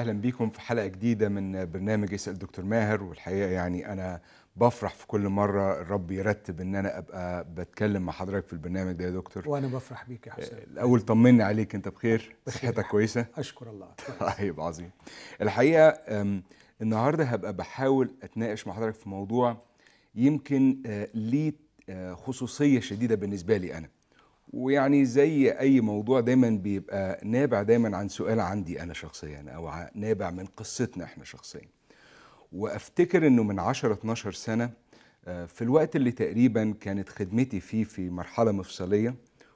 أهلا بيكم في حلقة جديدة من برنامج اسال دكتور ماهر والحقيقة يعني أنا بفرح في كل مرة الرب يرتب إن أنا أبقى بتكلم مع حضرتك في البرنامج ده يا دكتور. وأنا بفرح بيك يا حسام الأول طمني عليك أنت بخير. صحتك كويسة؟ أشكر الله. طيب عظيم. الحقيقة النهارده هبقى بحاول أتناقش مع حضرتك في موضوع يمكن آه، ليه آه، خصوصية شديدة بالنسبة لي أنا. ويعني زي أي موضوع دايما بيبقى نابع دايما عن سؤال عندي أنا شخصيا أو نابع من قصتنا إحنا شخصيا. وأفتكر إنه من 10 12 سنة آه، في الوقت اللي تقريبا كانت خدمتي فيه في مرحلة مفصلية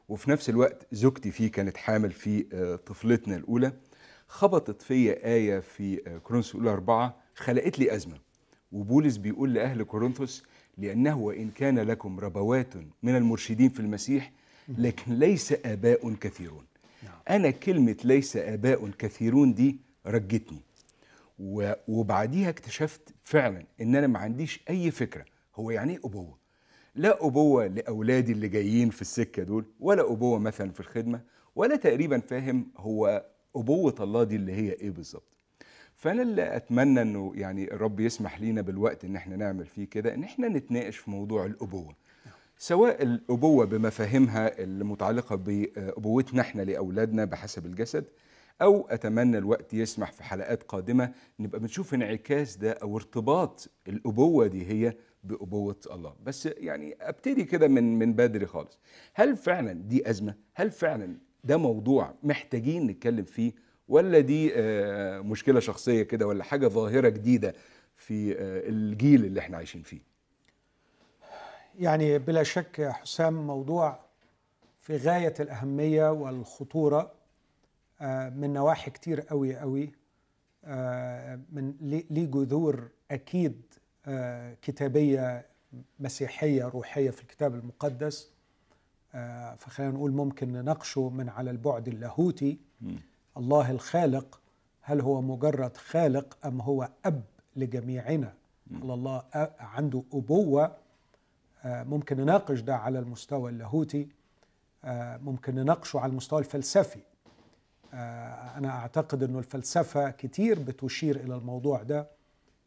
وفي نفس الوقت زوجتي فيه كانت حامل في آه، طفلتنا الأولى خبطت فيا آية في آه، كورنثوس الأولى أربعة خلقت لي أزمة. وبولس بيقول لأهل كورنثوس لأنه وإن كان لكم ربوات من المرشدين في المسيح لكن ليس آباء كثيرون. نعم. أنا كلمة ليس آباء كثيرون دي رجتني. وبعديها اكتشفت فعلا إن أنا ما عنديش أي فكرة. هو يعني إيه أبوة؟ لا أبوة لأولادي اللي جايين في السكة دول ولا أبوة مثلا في الخدمة ولا تقريبا فاهم هو أبوة الله دي اللي هي إيه بالظبط. فأنا اللي أتمنى إنه يعني الرب يسمح لينا بالوقت إن إحنا نعمل فيه كده إن إحنا نتناقش في موضوع الأبوة. سواء الأبوة بمفاهيمها المتعلقة بأبوتنا إحنا لأولادنا بحسب الجسد أو أتمنى الوقت يسمح في حلقات قادمة نبقى بنشوف انعكاس ده أو ارتباط الأبوة دي هي بأبوة الله. بس يعني أبتدي كده من من بدري خالص. هل فعلا دي أزمة؟ هل فعلا ده موضوع محتاجين نتكلم فيه؟ ولا دي آه، مشكلة شخصية كده ولا حاجة ظاهرة جديدة في آه، الجيل اللي إحنا عايشين فيه؟ يعني بلا شك يا حسام موضوع في غاية الأهمية والخطورة آه، من نواحي كتير قوي قوي آه، من ليه جذور أكيد آه، كتابية مسيحية روحية في الكتاب المقدس فخلينا نقول ممكن نناقشه من على البعد اللاهوتي. الله الخالق هل هو مجرد خالق أم هو أب لجميعنا؟ الله عنده أبوة ممكن نناقش ده على المستوى اللاهوتي. آه، ممكن نناقشه على المستوى الفلسفي. آه، أنا أعتقد أنه الفلسفة كتير بتشير إلى الموضوع ده.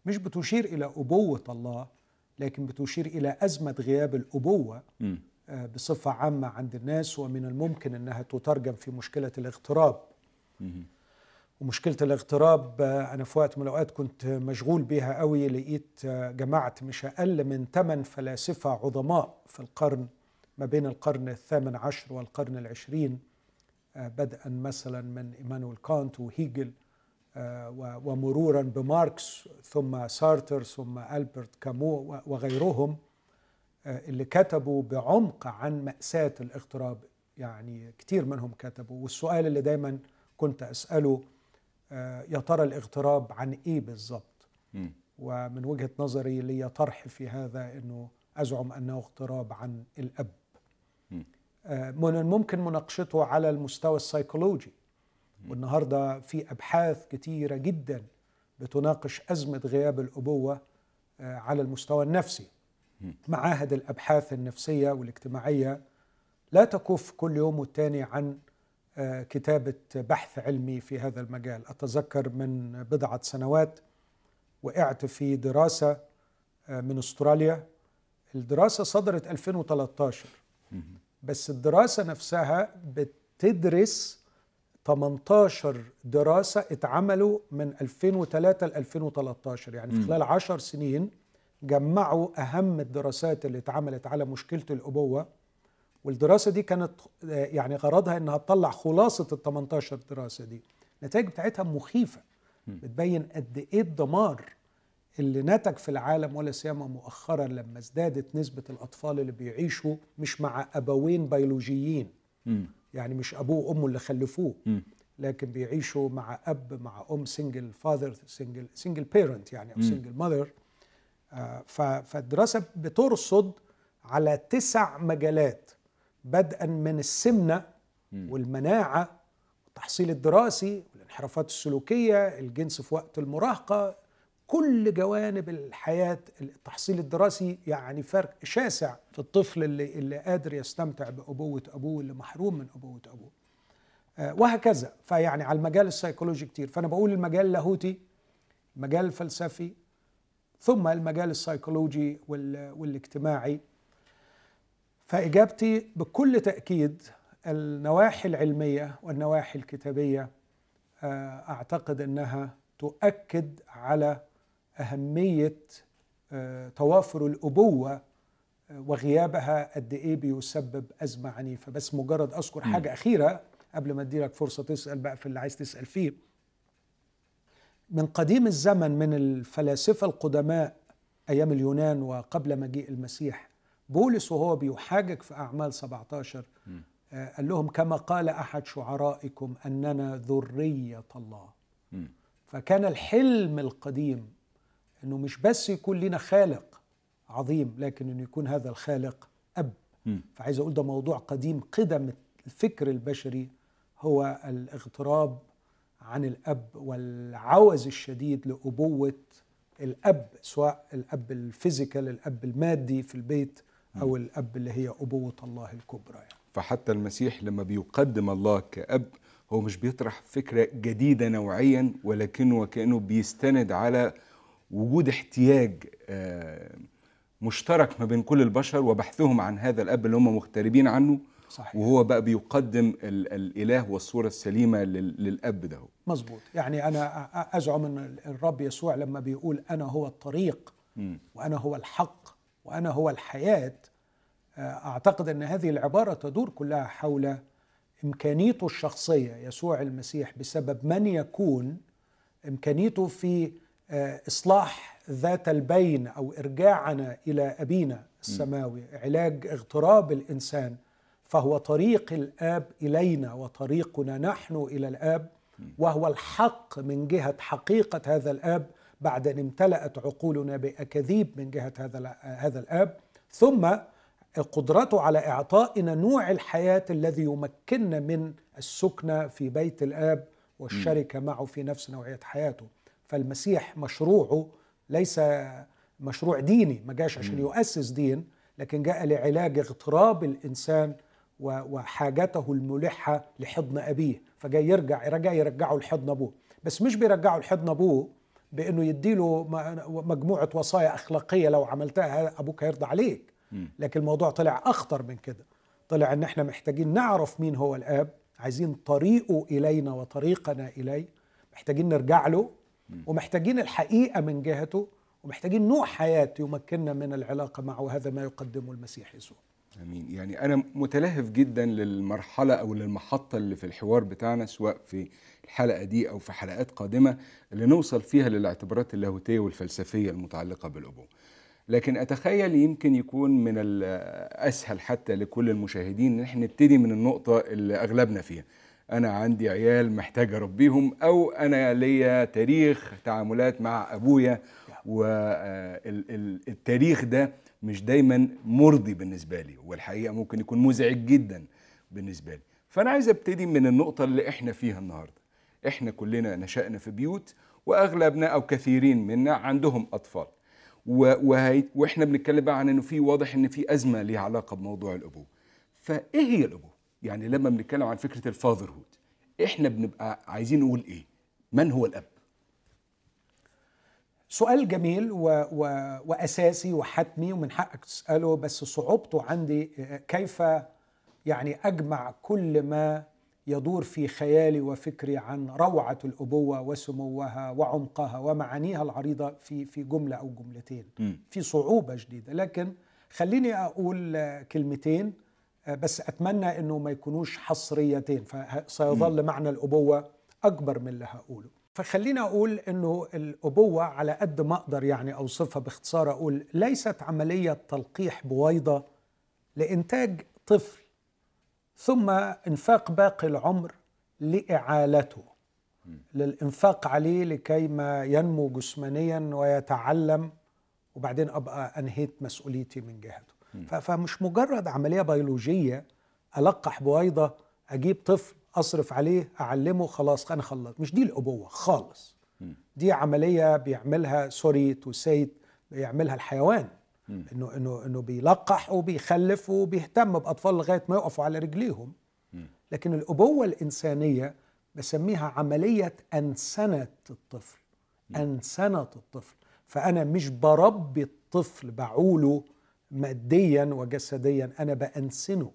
مش بتشير إلى أبوة الله لكن بتشير إلى أزمة غياب الأبوة. آه، بصفة عامة عند الناس ومن الممكن أنها تترجم في مشكلة الاغتراب. مم. ومشكلة الاغتراب آه، أنا في وقت من الأوقات كنت مشغول بيها قوي لقيت آه، جمعت مش أقل من ثمان فلاسفة عظماء في القرن ما بين القرن الثامن عشر والقرن العشرين آه، بدءا مثلا من إيمانويل كانت وهيجل ومرورا بماركس ثم سارتر ثم ألبرت كامو وغيرهم اللي كتبوا بعمق عن مأساة الاغتراب يعني كتير منهم كتبوا والسؤال اللي دايما كنت أسأله يا ترى الاغتراب عن إيه بالظبط. ومن وجهة نظري لي طرح في هذا أنه أزعم أنه اغتراب عن الأب. مم. آه، من الممكن مناقشته على المستوى السيكولوجي. والنهاردة في أبحاث كتيرة جدا بتناقش أزمة غياب الأبوة آه، على المستوى النفسي. معاهد الأبحاث النفسية والاجتماعية لا تكف كل يوم والتاني عن كتابة بحث علمي في هذا المجال. أتذكر من بضعة سنوات وقعت في دراسة آه، من أستراليا. الدراسة صدرت 2013 بس الدراسة نفسها بتدرس 18 دراسة اتعملوا من 2003 ل 2013 يعني في خلال 10 سنين جمعوا أهم الدراسات اللي اتعملت على مشكلة الأبوة. والدراسة دي كانت آه، يعني غرضها إنها تطلع خلاصة ال 18 دراسة دي. النتائج بتاعتها مخيفة. بتبين قد إيه الدمار اللي نتج في العالم ولا سيما مؤخرا لما ازدادت نسبة الأطفال اللي بيعيشوا مش مع أبوين بيولوجيين. يعني مش أبوه وأمه اللي خلفوه. لكن بيعيشوا مع أب مع أم single father single single parent يعني أو single mother فالدراسة بترصد على تسع مجالات. بدءا من السمنة والمناعة التحصيل الدراسي والانحرافات السلوكية الجنس في وقت المراهقة كل جوانب الحياة التحصيل الدراسي يعني فرق شاسع في الطفل اللي, اللي قادر يستمتع بأبوة أبوه اللي محروم من أبوة أبوه. آه، وهكذا. فيعني على المجال السيكولوجي كتير. فأنا بقول المجال اللاهوتي المجال الفلسفي ثم المجال السيكولوجي وال- والاجتماعي. فإجابتي بكل تأكيد النواحي العلمية والنواحي الكتابية آه، أعتقد أنها تؤكد على أهمية آه، توافر الأبوة آه، وغيابها قد إيه بيسبب أزمة عنيفة. بس مجرد أذكر حاجة أخيرة قبل ما أديلك فرصة تسأل بقى في اللي عايز تسأل فيه. من قديم الزمن من الفلاسفة القدماء أيام اليونان وقبل مجيء المسيح بولس وهو بيحاجج في أعمال 17 آه، قال لهم كما قال أحد شعرائكم أننا ذرية الله. فكان الحلم القديم إنه مش بس يكون لنا خالق عظيم لكن إنه يكون هذا الخالق مم. فعايز أقول ده موضوع قديم قدم الفكر البشري هو الاغتراب عن الأب والعوز الشديد لأبوة الأب سواء الأب ال physical الأب المادي في البيت أو الأب اللي هي أبوة الله الكبرى يعني. فحتى المسيح لما بيقدم الله كأب هو مش بيطرح فكرة جديدة نوعيا ولكنه وكأنه بيستند على وجود احتياج آه، مشترك ما بين كل البشر وبحثهم عن هذا الأب اللي هم مغتربين عنه صحيح وهو بقى بيقدم ال- الإله والصورة السليمة لل- للأب ده مظبوط يعني أنا أ- أزعم إن الرب يسوع لما بيقول أنا هو الطريق مم. وأنا هو الحق وأنا هو الحياة آه، أعتقد أن هذه العبارة تدور كلها حول إمكانيته الشخصية يسوع المسيح بسبب من يكون إمكانيته في آه، إصلاح ذات البين أو إرجاعنا إلى أبينا السماوي علاج اغتراب الإنسان فهو طريق الآب إلينا وطريقنا نحن إلى الآب وهو الحق من جهة حقيقة هذا الآب بعد أن امتلأت عقولنا بأكاذيب من جهة هذا هذا الآب ثم قدرته على إعطائنا نوع الحياة الذي يمكننا من السكنة في بيت الآب والشركة معه في نفس نوعية حياته. فالمسيح مشروعه ليس مشروع ديني ما جاش عشان يؤسس دين لكن جاء لعلاج اغتراب الإنسان وحاجته الملحة لحضن أبيه. فجاي يرجع رجع يرجعه لحضن أبوه. بس مش بيرجعه لحضن أبوه بأنه يديله مجموعة وصايا أخلاقية لو عملتها أبوك هيرضى عليك. لكن الموضوع طلع أخطر من كده. طلع إن إحنا محتاجين نعرف مين هو الآب عايزين طريقه إلينا وطريقنا إليه محتاجين نرجع له ومحتاجين الحقيقة من جهته ومحتاجين نوع حياة يمكننا من العلاقة معه وهذا ما يقدمه المسيح يسوع. آمين. يعني أنا متلهف جدا للمرحلة أو للمحطة اللي في الحوار بتاعنا سواء في الحلقة دي أو في حلقات قادمة اللي نوصل فيها للاعتبارات اللاهوتية والفلسفية المتعلقة بالابوه لكن أتخيل يمكن يكون من الأسهل حتى لكل المشاهدين إن إحنا نبتدي من النقطة اللي أغلبنا فيها. أنا عندي عيال محتاج أربيهم أو أنا ليا تاريخ تعاملات مع أبويا والتاريخ ده مش دايما مرضي بالنسبة لي والحقيقة ممكن يكون مزعج جدا بالنسبة لي. فأنا عايز أبتدي من النقطة اللي إحنا فيها النهارده. إحنا كلنا نشأنا في بيوت واغلبنا أو كثيرين منا عندهم أطفال. وهي وإحنا بنتكلم بقى عن إنه في واضح إن في أزمة ليها علاقة بموضوع الأبوه. فإيه هي الأبوه؟ يعني لما بنتكلم عن فكرة الفاذر هود إحنا بنبقى عايزين نقول إيه؟ من هو الأب؟ سؤال جميل و... و... وأساسي وحتمي ومن حقك تسأله بس صعوبته عندي كيف يعني أجمع كل ما يدور في خيالي وفكري عن روعة الأبوة وسموها وعمقها ومعانيها العريضة في في جملة أو جملتين مم. في صعوبة شديدة. لكن خليني أقول آه، كلمتين آه، بس أتمنى إنه ما يكونوش حصريتين فسيظل معنى الأبوة أكبر من اللي هقوله. فخليني أقول إنه الأبوة على قد ما أقدر يعني أوصفها باختصار أقول ليست عملية تلقيح بويضة لإنتاج طفل ثم انفاق باقي العمر لإعالته. للإنفاق عليه لكي ما ينمو جسمانيا ويتعلم وبعدين أبقى أنهيت مسؤوليتي من جهته. فمش مجرد عملية بيولوجية ألقح بويضة أجيب طفل أصرف عليه أعلمه خلاص أنا خلصت. مش دي الأبوة خالص. دي عملية بيعملها sorry to say it بيعملها الحيوان. إنه إنه إنه بيلقح وبيخلف وبيهتم بأطفال لغاية ما يقفوا على رجليهم. لكن الأبوة الإنسانية بسميها عملية أنسنة الطفل. أنسنة الطفل. فأنا مش بربي الطفل بعوله ماديا وجسديا أنا بأنسنه.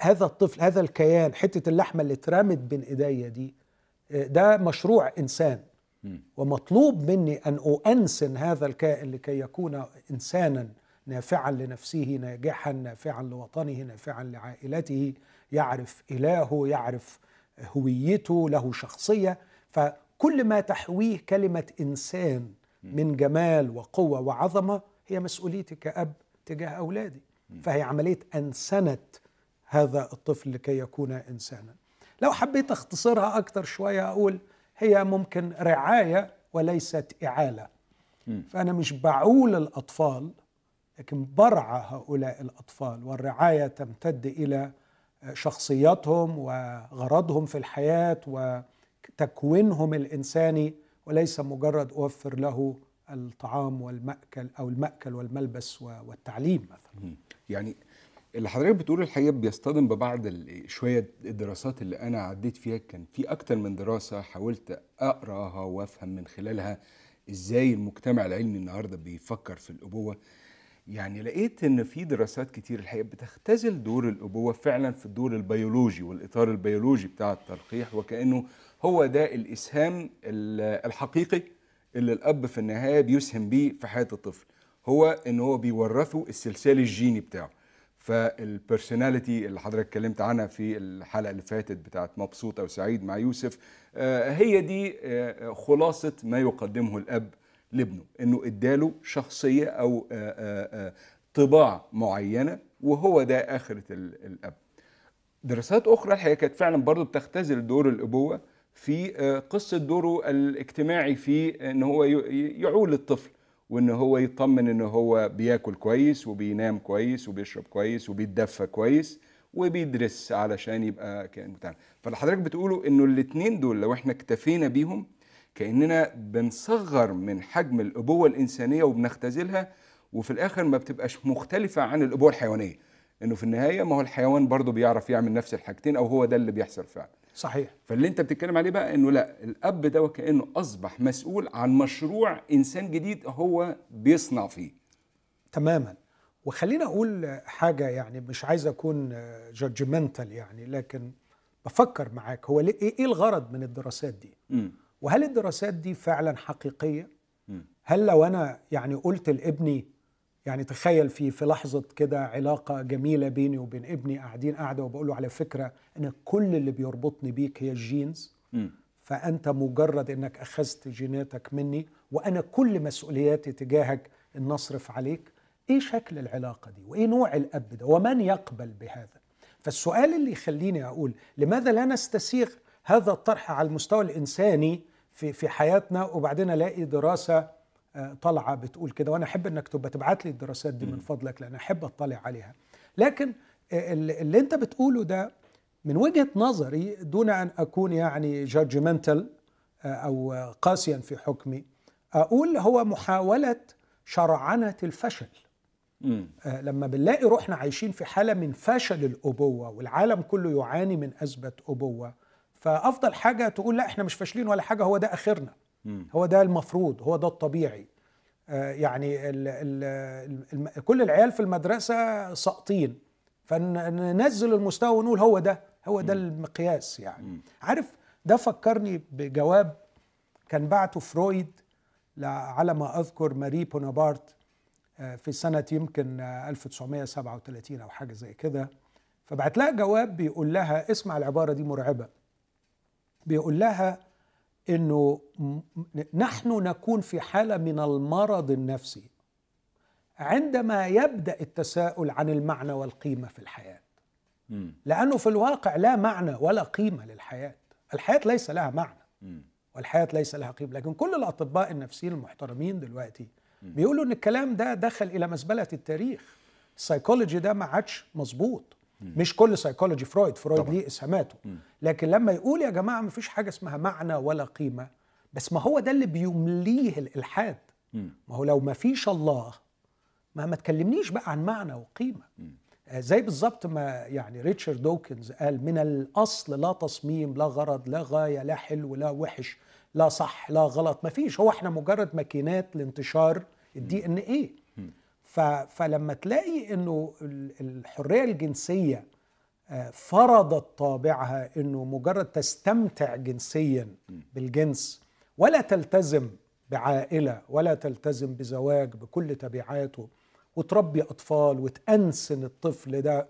هذا الطفل هذا الكيان حتة اللحمة اللي اترمت بين إيديا دي آه، ده مشروع إنسان. ومطلوب مني أن أؤنسن هذا الكائن لكي يكون إنسانا نافعا لنفسه ناجحا نافعا لوطنه نافعا لعائلته يعرف إلهه يعرف هويته له شخصية. فكل ما تحويه كلمة إنسان من جمال وقوة وعظمة هي مسؤوليتي كأب تجاه أولادي. فهي عملية انسنه هذا الطفل لكي يكون إنسانا. لو حبيت أختصرها أكتر شوية أقول هي ممكن رعاية وليست إعالة. فأنا مش بعول الأطفال لكن برعى هؤلاء الأطفال والرعاية تمتد إلى شخصياتهم وغرضهم في الحياة وتكوينهم الإنساني وليس مجرد أوفر له الطعام والمأكل أو المأكل والملبس والتعليم مثلا. يعني اللي حضرتك بتقوله الحقيقة بيصطدم ببعض شوية الدراسات اللي أنا عديت فيها كان في أكتر من دراسة حاولت أقراها وأفهم من خلالها إزاي المجتمع العلمي النهارده بيفكر في الأبوة. يعني لقيت إن في دراسات كتير الحقيقة بتختزل دور الأبوة فعلا في الدور البيولوجي والإطار البيولوجي بتاع التلقيح وكأنه هو ده الإسهام ال- الحقيقي اللي الأب في النهاية بيسهم بيه في حياة الطفل. هو إن هو بيورثه السلسال الجيني بتاعه. فالبرسوناليتي اللي حضرتك اتكلمت عنها في الحلقة اللي فاتت بتاعت مبسوط أو سعيد مع يوسف آه، هي دي آه، خلاصة ما يقدمه الأب لابنه إنه اداله شخصية أو آه، طباع معينة وهو ده آخرة ال- الأب. دراسات أخرى الحقيقة كانت فعلا برضو بتختزل دور الأبوة في قصة دوره الاجتماعي في إن هو يعول الطفل. وإن هو يطمن إن هو بياكل كويس وبينام كويس وبيشرب كويس وبيتدفى كويس وبيدرس علشان يبقى كائن بتاعنا فاللي حضرتك بتقوله إنه الاثنين دول لو إحنا اكتفينا بيهم كأننا بنصغر من حجم الأبوة الإنسانية وبنختزلها وفي الآخر ما بتبقاش مختلفة عن الأبوة الحيوانية. إنه في النهاية ما هو الحيوان برضه بيعرف يعمل نفس الحاجتين أو هو ده اللي بيحصل فعلا. صحيح. فاللي انت بتتكلم عليه بقى انه لا الأب ده وكأنه أصبح مسؤول عن مشروع إنسان جديد هو بيصنع فيه. تماما. وخلينا أقول حاجة يعني مش عايز أكون جادجمنتال يعني لكن بفكر معاك هو إيه الغرض من الدراسات دي؟ امم وهل الدراسات دي فعلا حقيقية؟ مم. هل لو أنا يعني قلت لابني يعني تخيل في في لحظة كده علاقة جميلة بيني وبين ابني قاعدين قاعدة وبقول له على فكرة أنا كل اللي بيربطني بيك هي الجينز. فأنت مجرد إنك أخذت جيناتك مني وأنا كل مسؤولياتي تجاهك إن نصرف عليك. إيه شكل العلاقة دي؟ وإيه نوع الأب ده؟ ومن يقبل بهذا؟ فالسؤال اللي يخليني أقول لماذا لا نستسيغ هذا الطرح على المستوى الإنساني في في حياتنا وبعدين ألاقي دراسة طالعه بتقول كده وأنا أحب إنك تبقى تبعت لي الدراسات دي من فضلك لأن أحب أطلع عليها. لكن آه، اللي أنت بتقوله ده من وجهة نظري دون أن أكون يعني جادجمنتال أو قاسيا في حكمي أقول هو محاولة شرعنة الفشل. آه، لما بنلاقي روحنا عايشين في حالة من فشل الأبوة والعالم كله يعاني من ازمه أبوة فأفضل حاجة تقول لا إحنا مش فاشلين ولا حاجة هو ده آخرنا. هو ده المفروض هو ده الطبيعي. آه، يعني ال ال الم كل العيال في المدرسة ساقطين. فننزل المستوى ونقول هو ده هو ده المقياس يعني. عارف ده فكرني بجواب كان بعته فرويد على ما أذكر ماري بونابرت آه، في سنة يمكن آه، 1937 أو حاجة زي كده. فبعت لها جواب بيقول لها اسمع العبارة دي مرعبة. بيقول لها إنه نحن نكون في حالة من المرض النفسي عندما يبدأ التساؤل عن المعنى والقيمة في الحياة. لأنه في الواقع لا معنى ولا قيمة للحياة. الحياة ليس لها معنى. والحياة ليس لها قيمة. لكن كل الأطباء النفسيين المحترمين دلوقتي بيقولوا إن الكلام ده دخل إلى مزبله التاريخ. السايكولوجي ده ما عادش مظبوط. مش كل سايكولوجي فرويد فرويد طبعا. ليه إسهاماته. لكن لما يقول يا جماعة ما فيش حاجة اسمها معنى ولا قيمة بس ما هو ده اللي بيمليه الإلحاد. ما هو لو ما فيش الله ما ما تكلمنيش بقى عن معنى وقيمة. آه، زي بالظبط ما يعني ريتشارد دوكنز قال من الأصل لا تصميم لا غرض لا غاية لا حلو لا وحش لا صح لا غلط. ما فيش. هو إحنا مجرد ماكينات لانتشار ال DNA. فلما تلاقي إنه ال- الحرية الجنسية آه، فرضت طابعها إنه مجرد تستمتع جنسيا بالجنس ولا تلتزم بعائلة ولا تلتزم بزواج بكل تبعاته وتربي أطفال وتأنسن الطفل ده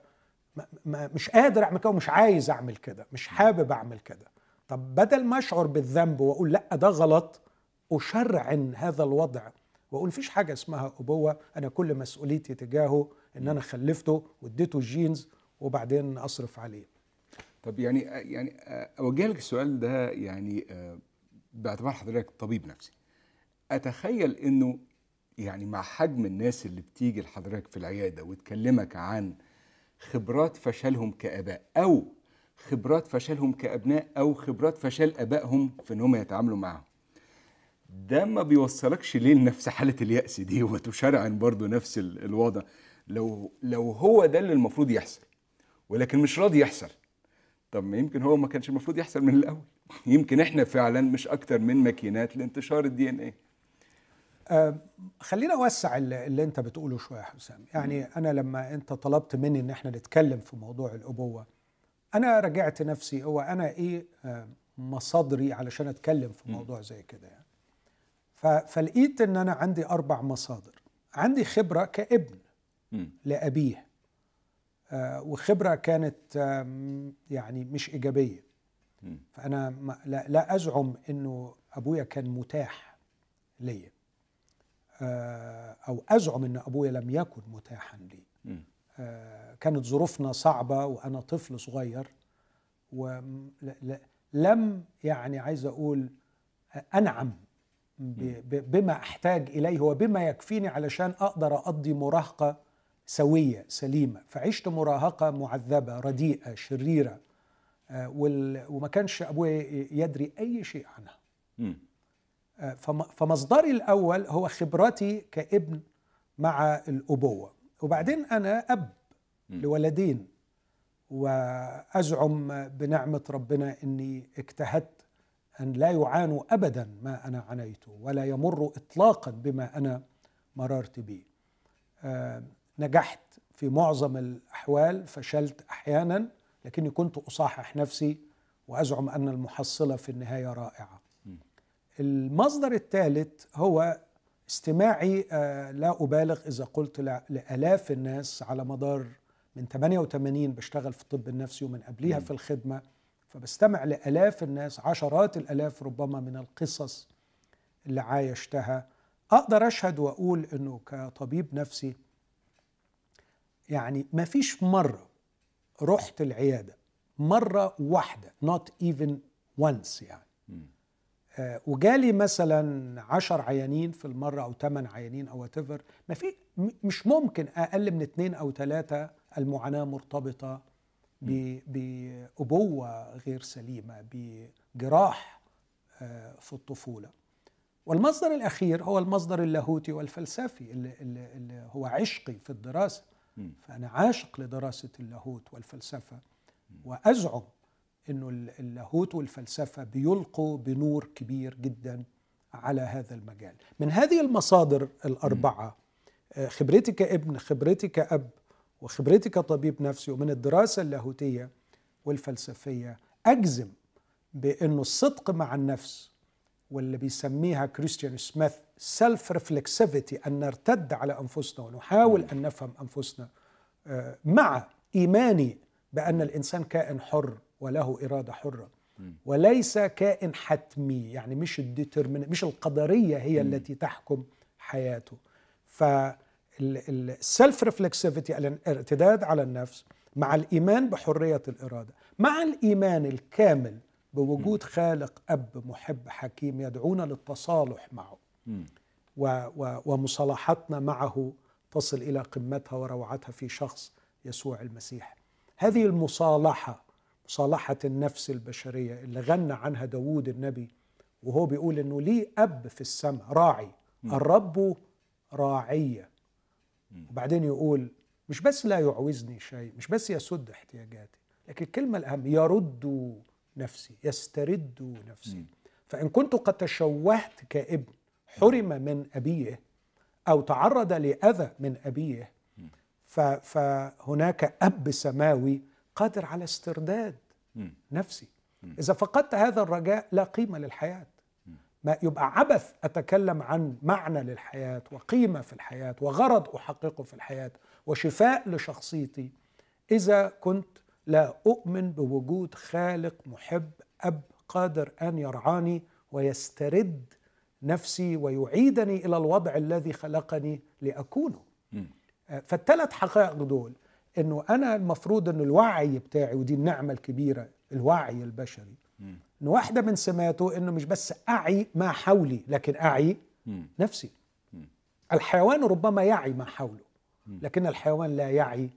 مش قادر أعمل كده ومش عايز أعمل كده مش حابب أعمل كده. طب بدل ما أشعر بالذنب وأقول لأ ده غلط أشرعن هذا الوضع. وأقول مفيش حاجة اسمها أبوة أنا كل مسؤوليتي تجاهه إن أنا خلفته واديته الجينز وبعدين أصرف عليه. طب يعني يعني اوجه لك السؤال ده يعني آه، باعتبار حضرتك طبيب نفسي. أتخيل إنه يعني مع حجم الناس اللي بتيجي لحضرتك في العيادة وتكلمك عن خبرات فشلهم كآباء أو خبرات فشلهم كأبناء أو خبرات فشل آبائهم في إن هم يتعاملوا معهم ده ما بيوصلكش ليه لنفس حالة اليأس دي وتشرعن برضو نفس ال- الوضع. لو لو هو ده اللي المفروض يحصل ولكن مش راضي يحصل طب ما يمكن هو ما كانش المفروض يحصل من الأول. يمكن إحنا فعلا مش أكتر من ماكينات لانتشار الدي إن إيه. آه، خلينا أوسع اللي اللي أنت بتقوله شوية يا حسام. يعني أنا لما أنت طلبت مني إن إحنا نتكلم في موضوع الأبوة أنا راجعت نفسي هو أنا إيه آه، مصادري علشان أتكلم في موضوع زي كده يعني؟ فلقيت إن أنا عندي أربع مصادر عندي خبرة كابن. لأبيه آه، وخبرة كانت يعني مش إيجابية. فأنا لا, لا أزعم إنه أبويا كان متاح ليا آه، أو أزعم إن أبويا لم يكن متاحا لي. آه، كانت ظروفنا صعبة وأنا طفل صغير ولم يعني عايز أقول أنعم بما أحتاج إليه وبما يكفيني علشان أقدر أقضي مراهقة سوية سليمة. فعشت مراهقة معذبة رديئة شريرة آه، وما كانش أبويا يدري أي شيء عنها. آه، فم- فمصدري الأول هو خبرتي كابن مع الأبوة. وبعدين أنا أب لولدين وأزعم بنعمة ربنا إني اجتهدت أن لا يعانوا ابدا ما أنا عانيته ولا يمروا اطلاقا بما أنا مررت به. آه، نجحت في معظم الأحوال فشلت أحيانا لكني كنت أصحح نفسي وأزعم أن المحصلة في النهاية رائعة. المصدر الثالث هو استماعي آه، لا أبالغ إذا قلت لا- لآلاف الناس على مدار من 88 بشتغل في الطب النفسي ومن قبليها في الخدمة. فبستمع لآلاف الناس عشرات الآلاف ربما من القصص اللي عايشتها. أقدر أشهد وأقول أنه كطبيب نفسي يعني ما فيش مرة رحت العيادة مرة واحدة not even once يعني. آه، وجالي مثلا عشر عيانين في المرة أو ثمان عيانين أو whatever ما في مش ممكن أقل من اثنين أو ثلاثة المعاناة مرتبطة بأبوة غير سليمة بجراح آه، في الطفولة. والمصدر الأخير هو المصدر اللاهوتي والفلسفي اللي, اللي, هو عشقي في الدراسة. فأنا عاشق لدراسة اللاهوت والفلسفة وأزعم إنه اللاهوت والفلسفة بيلقوا بنور كبير جدا على هذا المجال. من هذه المصادر الأربعة آه، خبرتي كابن خبرتي كأب وخبرتي كطبيب نفسي ومن الدراسة اللاهوتية والفلسفية أجزم بأنه الصدق مع النفس واللي بيسميها كريستيان سميث self reflexivity أن نرتد على أنفسنا ونحاول أن نفهم أنفسنا آه، مع إيماني بأن الإنسان كائن حر وله إرادة حرة. وليس كائن حتمي يعني مش ال determin مش القدرية هي التي تحكم حياته. فال self reflexivity الارتداد على النفس مع الإيمان بحرية الإرادة مع الإيمان الكامل بوجود خالق أب محب حكيم يدعونا للتصالح معه. و و ومصالحتنا معه تصل إلى قمتها وروعتها في شخص يسوع المسيح. هذه المصالحة مصالحة النفس البشرية اللي غنى عنها داوود النبي وهو بيقول إنه ليه أب في السماء راعي. الرب راعيه وبعدين يقول مش بس لا يعوزني شيء مش بس يسد احتياجاتي لكن الكلمة الأهم يرد نفسي يسترد نفسي. فإن كنت قد تشوهت كابن حرم من أبيه أو تعرض لأذى من أبيه فهناك أب سماوي قادر على استرداد. نفسي. إذا فقدت هذا الرجاء لا قيمة للحياة. ما يبقى عبث أتكلم عن معنى للحياة وقيمة في الحياة وغرض أحققه في الحياة وشفاء لشخصيتي إذا كنت لا أؤمن بوجود خالق محب أب قادر أن يرعاني ويسترد نفسي ويعيدني إلى الوضع الذي خلقني لأكونه مم. فالثلاث حقائق دول إنه أنا المفروض إن الوعي بتاعي ودي النعمة الكبيرة الوعي البشري. إن واحدة من سماته إنه مش بس أعي ما حولي لكن أعي. نفسي. الحيوان ربما يعي ما حوله لكن الحيوان لا يعي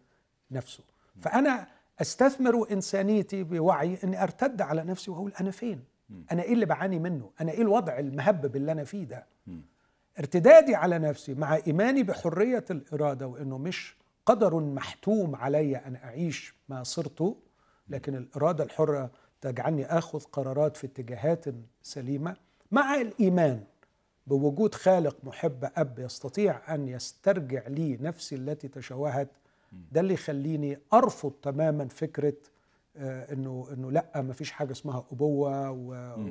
نفسه. فأنا أستثمر إنسانيتي بوعي إني أرتد على نفسي وأقول أنا فين؟ أنا إيه اللي بعاني منه؟ أنا إيه الوضع المهبب اللي أنا فيه ده؟ ارتدادي على نفسي مع إيماني بحرية الإرادة وإنه مش قدر محتوم علي أن أعيش ما صرت لكن الإرادة الحرة تجعلني آخذ قرارات في اتجاهات سليمة مع الإيمان بوجود خالق محب أب يستطيع أن يسترجع لي نفسي التي تشوهت. ده اللي يخليني أرفض تماما فكرة آه، إنه إنه لأ ما فيش حاجة اسمها أبوة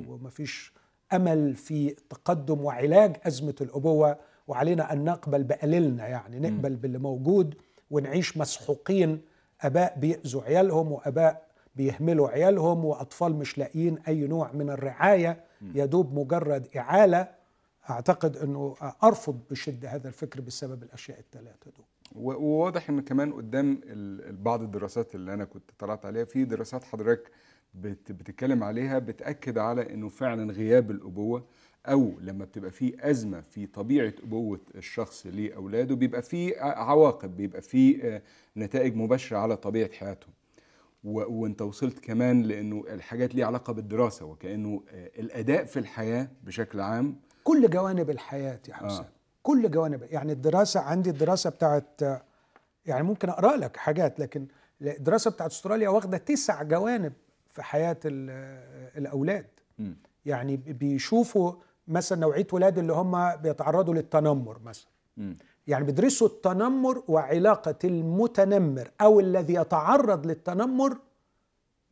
وما فيش أمل في التقدم وعلاج أزمة الأبوة. وعلينا أن نقبل بقليلنا يعني نقبل باللي موجود ونعيش مسحوقين. أباء بيأذوا عيالهم وأباء بيهملوا عيالهم وأطفال مش لاقيين أي نوع من الرعاية يدوب مجرد إعالة. أعتقد إنه أرفض بشدة هذا الفكر بسبب الأشياء الثلاثة دول. وواضح إن كمان قدام بعض الدراسات اللي أنا كنت طلعت عليها في دراسات حضرتك بت- بتتكلم عليها بتأكد على إنه فعلا غياب الأبوة أو لما بتبقى في أزمة في طبيعة أبوة الشخص لأولاده بيبقى في عواقب بيبقى في آه، نتائج مباشرة على طبيعة حياتهم. وانت وصلت كمان لأنه الحاجات ليها علاقة بالدراسة وكأنه آه، الأداء في الحياة بشكل عام كل جوانب الحياة يا حسام آه. كل جوانب يعني الدراسة عندي الدراسة بتاعت يعني ممكن أقرأ لك حاجات لكن الدراسة بتاعت أستراليا واخدة تسع جوانب في حياة ال- الأولاد مم. يعني بيشوفوا مثلا نوعية ولاد اللي هم بيتعرضوا للتنمر مثلا مم. يعني بيدرسوا التنمر وعلاقة المتنمر أو الذي يتعرض للتنمر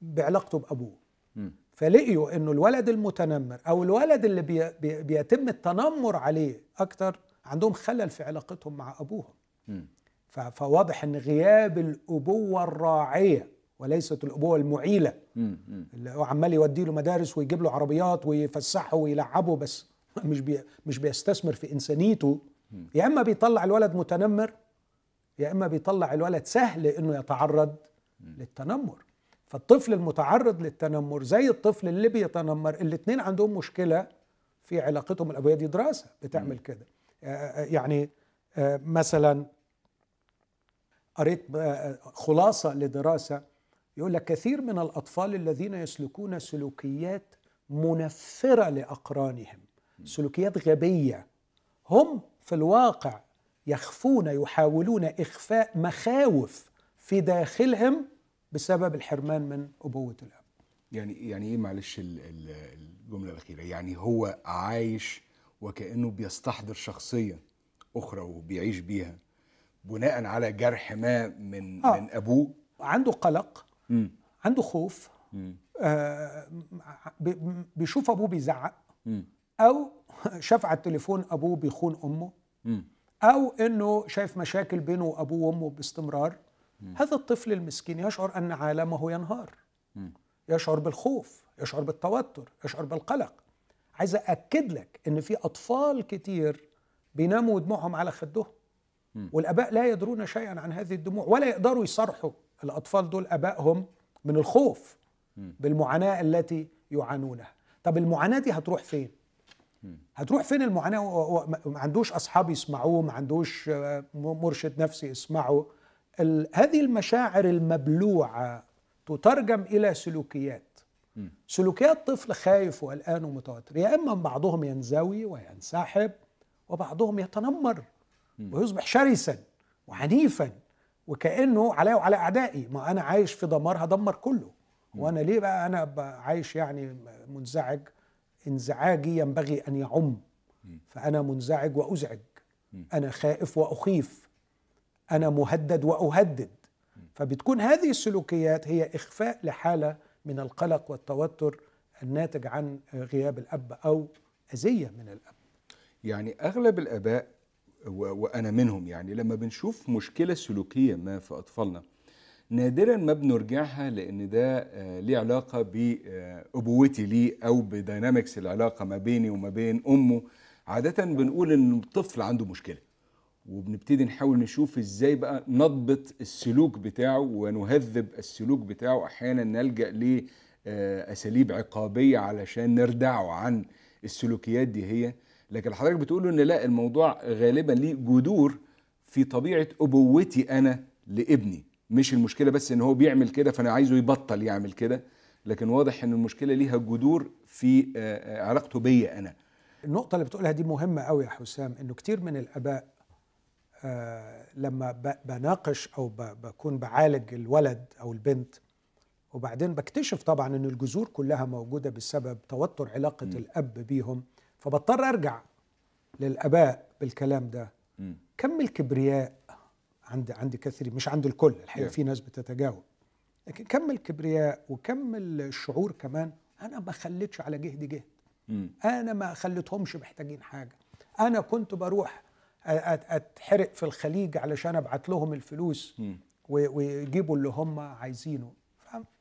بعلاقته بأبوه مم. فلقيوا إنه الولد المتنمر أو الولد اللي بي بي بيتم التنمر عليه أكتر عندهم خلل في علاقتهم مع أبوهم مم. ف- فواضح إن غياب الأبوة الراعية وليست الأبوة المعيلة مم. مم. اللي هو عمال يودي له مدارس ويجيب له عربيات ويفسحه ويلعبه بس مش بي مش بيستثمر في إنسانيته يا إما بيطلع الولد متنمر يا إما بيطلع الولد سهل إنه يتعرض للتنمر. فالطفل المتعرض للتنمر زي الطفل اللي بيتنمر الاثنين عندهم مشكلة في علاقتهم. الأبوية دي دراسة بتعمل كده. آه، آه، يعني آه، مثلا قريت خلاصة لدراسة يقول لك كثير من الأطفال الذين يسلكون سلوكيات منفرة لأقرانهم سلوكيات غبية هم في الواقع يخفون يحاولون إخفاء مخاوف في داخلهم بسبب الحرمان من أبوة الأب يعني يعني إيه معلش ال- ال- الجملة الأخيرة يعني هو عايش وكأنه بيستحضر شخصية أخرى وبيعيش بيها بناء على جرح ما من آه. من أبوه عنده قلق مم. عنده خوف. آه، بي- بيشوف أبوه بيزعق. أو شاف على التليفون أبوه بيخون أمه. أو إنه شايف مشاكل بينه وأبوه وأمه باستمرار. هذا الطفل المسكين يشعر أن عالمه ينهار. يشعر بالخوف يشعر بالتوتر يشعر بالقلق. عايز اكد لك إن في أطفال كتير بيناموا ودموعهم على خدهم. والآباء لا يدرون شيئا عن هذه الدموع ولا يقدروا يصرحوا. الأطفال دول آبائهم من الخوف بالمعاناة التي يعانونها. طب المعاناة دي هتروح فين؟ هتروح فين المعاناة؟ ما عندوش أصحاب يسمعوه ما عندوش آه، مرشد نفسي يسمعه. هذه المشاعر المبلوعة تترجم إلى سلوكيات. سلوكيات طفل خايف وقلقان ومتوتر. يا إما بعضهم ينزوي وينسحب وبعضهم يتنمر ويصبح شرسا وعنيفا وكأنه عليا وعلى أعدائي. ما أنا عايش في دمار هدمر كله. وأنا ليه بقى أنا عايش يعني منزعج؟ انزعاجي ينبغي أن يعم. فأنا منزعج وأزعج. أنا خائف وأخيف. أنا مهدد وأهدد. فبتكون هذه السلوكيات هي إخفاء لحالة من القلق والتوتر الناتج عن غياب الأب أو أذية من الأب. يعني أغلب الآباء وأنا منهم يعني لما بنشوف مشكلة سلوكية ما في أطفالنا نادرا ما بنرجعها لأن ده آه، ليه علاقة بأبوتي ليه أو بدينامكس العلاقة ما بيني وما بين أمه. عادة بنقول إن الطفل عنده مشكلة وبنبتدي نحاول نشوف إزاي بقى نضبط السلوك بتاعه ونهذب السلوك بتاعه. أحيانا نلجأ لاساليب عقابية علشان نردعه عن السلوكيات دي هي. لكن حضرتك بتقول إن لا الموضوع غالبا ليه جذور في طبيعة أبوتي أنا لابني. مش المشكلة بس إن هو بيعمل كده فأنا عايزه يبطل يعمل كده لكن واضح إن المشكلة ليها جذور في آه، آه، علاقته بيا أنا. النقطة اللي بتقولها دي مهمة قوي يا حسام إنه كتير من الآباء آه لما بناقش أو بكون بعالج الولد أو البنت وبعدين بكتشف طبعا إن الجذور كلها موجودة بسبب توتر علاقة الأب بيهم فبضطر أرجع للآباء بالكلام ده. مم. كم الكبرياء عند عند كثير مش عند الكل الحقيقة Yeah. في ناس بتتجاوب لكن كم الكبرياء وكم الشعور كمان أنا ما خليتش على جهدي جهد مم. أنا ما خليتهمش محتاجين حاجة أنا كنت بروح أتحرق في الخليج علشان أبعت لهم الفلوس. و- ويجيبوا اللي هم عايزينه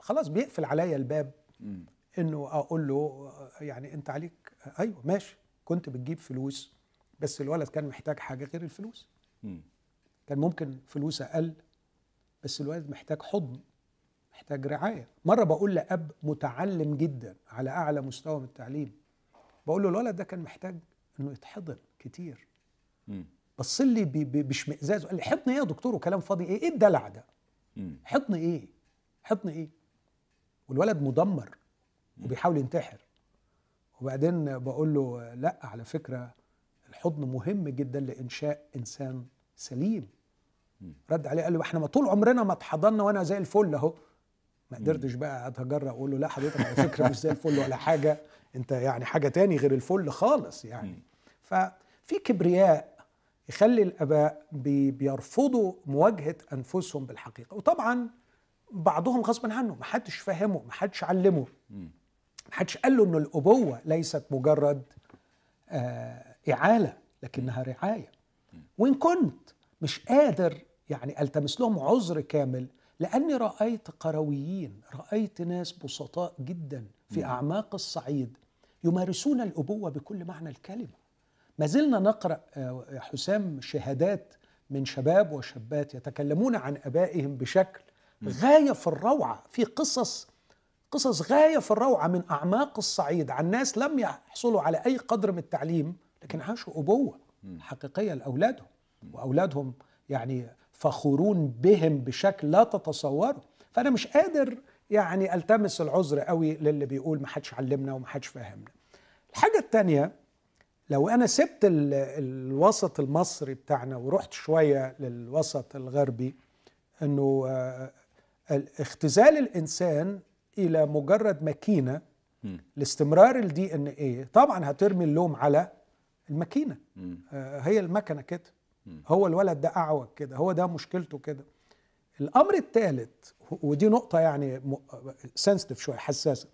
خلاص بيقفل عليا الباب مم. إنه أقول له يعني أنت عليك أيوه ماشي كنت بتجيب فلوس بس الولد كان محتاج حاجة غير الفلوس مم. كان ممكن فلوس أقل بس الولد محتاج حضن محتاج رعاية. مرة بقول لأب متعلم جدا على أعلى مستوى من التعليم بقول له الولد ده كان محتاج إنه يتحضن كتير. بص لي باشمئزاز وقال لي حضن إيه يا دكتور؟ وكلام فاضي إيه؟ إيه الدلع ده. حضن إيه؟ حضن إيه؟ والولد مدمر وبيحاول ينتحر. وبعدين بقول له لأ على فكرة الحضن مهم جدا لإنشاء إنسان سليم. رد عليه قال لي إحنا ما طول عمرنا ما اتحضنا وأنا زي الفل أهو. ما قدرتش بقى أتجرأ أقول له لا حضرتك على فكرة مش زي الفل ولا حاجة أنت يعني حاجة تاني غير الفل خالص يعني. ففي كبرياء يخلي الآباء بي- بيرفضوا مواجهة أنفسهم بالحقيقة. وطبعا بعضهم غصبا عنه ما حدش فهمه ما حدش علمه. ما حدش قال له إن الأبوة ليست مجرد آه، إعالة لكنها رعاية. وإن كنت مش قادر يعني ألتمس لهم عذر كامل لأني رأيت قرويين رأيت ناس بسطاء جدا في أعماق الصعيد يمارسون الأبوة بكل معنى الكلمة. ما زلنا نقرأ آه، حسام شهادات من شباب وشابات يتكلمون عن آبائهم بشكل غاية في الروعة في قصص قصص غاية في الروعة من أعماق الصعيد عن ناس لم يحصلوا على أي قدر من التعليم لكن عاشوا أبوة. حقيقية لأولادهم وأولادهم يعني فخورون بهم بشكل لا تتصوروا فأنا مش قادر يعني ألتمس العذر قوي للي بيقول ما حدش علمنا وما حدش فهمنا. الحاجة الثانية لو أنا سبت ال- الوسط المصري بتاعنا ورحت شوية للوسط الغربي إنه آه، ال- اختزال الإنسان إلى مجرد ماكينة لاستمرار الدي ان إيه طبعا هترمي اللوم على الماكينة. آه، هي المكنة كده. هو الولد ده أعوج كده. هو ده مشكلته كده. الأمر الثالث ودي نقطة يعني سنسيتيف شوية حساسة.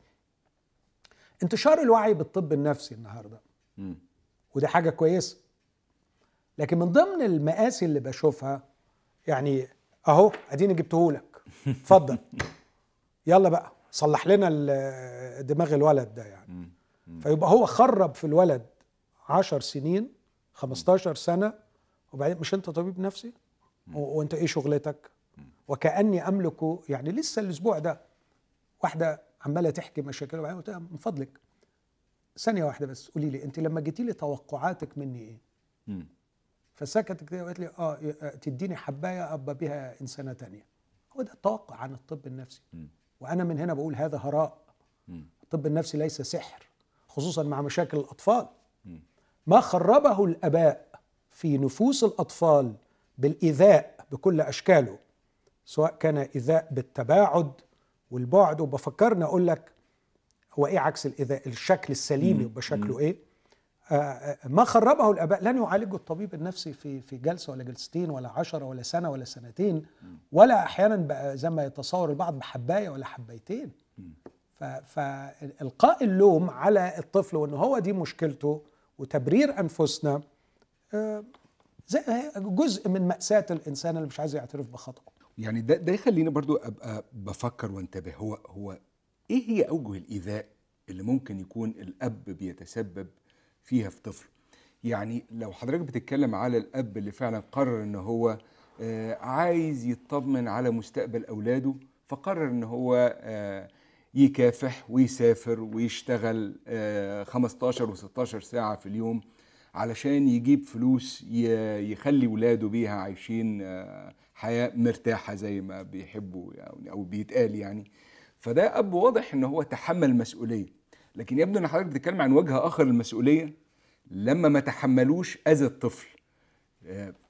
انتشار الوعي بالطب النفسي النهارده. ودي حاجة كويسة. لكن من ضمن المآسي اللي بشوفها يعني أهو أديني جبته لك. اتفضل. يلا بقى صلح لنا دماغ الولد ده يعني. فيبقى هو خرب في الولد عشر سنين 15 سنة وبعدين مش أنت طبيب نفسي؟ وأنت إيه شغلتك؟ وكأني املك يعني لسه الأسبوع ده واحدة عمالة تحكي مشاكلها وبعدين قلت لها من فضلك. ثانية واحدة بس قولي لي أنت لما جيتي لي توقعاتك مني إيه. فسكتت كده وقالت لي آه ي- تديني حباية أبقى بيها إنسانة تانية. هو ده التوقع عن الطب النفسي. وأنا من هنا بقول هذا هراء. الطب النفسي ليس سحر خصوصا مع مشاكل الأطفال. ما خربه الأباء في نفوس الأطفال بالإيذاء بكل أشكاله سواء كان إيذاء بالتباعد والبعد. وبفكرني أقول لك هو إيه عكس الإيذاء؟ الشكل السليم يبقى شكله إيه؟ آه، آه، ما خربه الأباء. لن يعالجه الطبيب النفسي في في جلسة ولا جلستين ولا عشرة ولا سنة ولا سنتين ولا أحيانا بقى زي ما يتصور البعض بحباية ولا حبايتين فالقاء اللوم على الطفل وإن هو دي مشكلته وتبرير أنفسنا آه، جزء من مأساة الإنسان اللي مش عايز يعترف بخطأه. يعني ده ده يخليني برضو أبقى بفكر وانتبه. هو هو إيه هي أوجه الإيذاء اللي ممكن يكون الأب بيتسبب فيها في طفل؟ يعني لو حضرتك بتتكلم على الأب اللي فعلا قرر إن هو آه، عايز يطمن على مستقبل أولاده فقرر إن هو آه، يكافح ويسافر ويشتغل آه، 15 و16 ساعة في اليوم علشان يجيب فلوس يخلي ولاده بيها عايشين آه، حياة مرتاحة زي ما بيحبوا يعني أو بيتقال يعني. فده أب واضح إن هو تحمل مسؤولية. لكن يبدو إن حضرتك بتتكلم عن وجه آخر للمسؤولية لما ما تحملوش أذى الطفل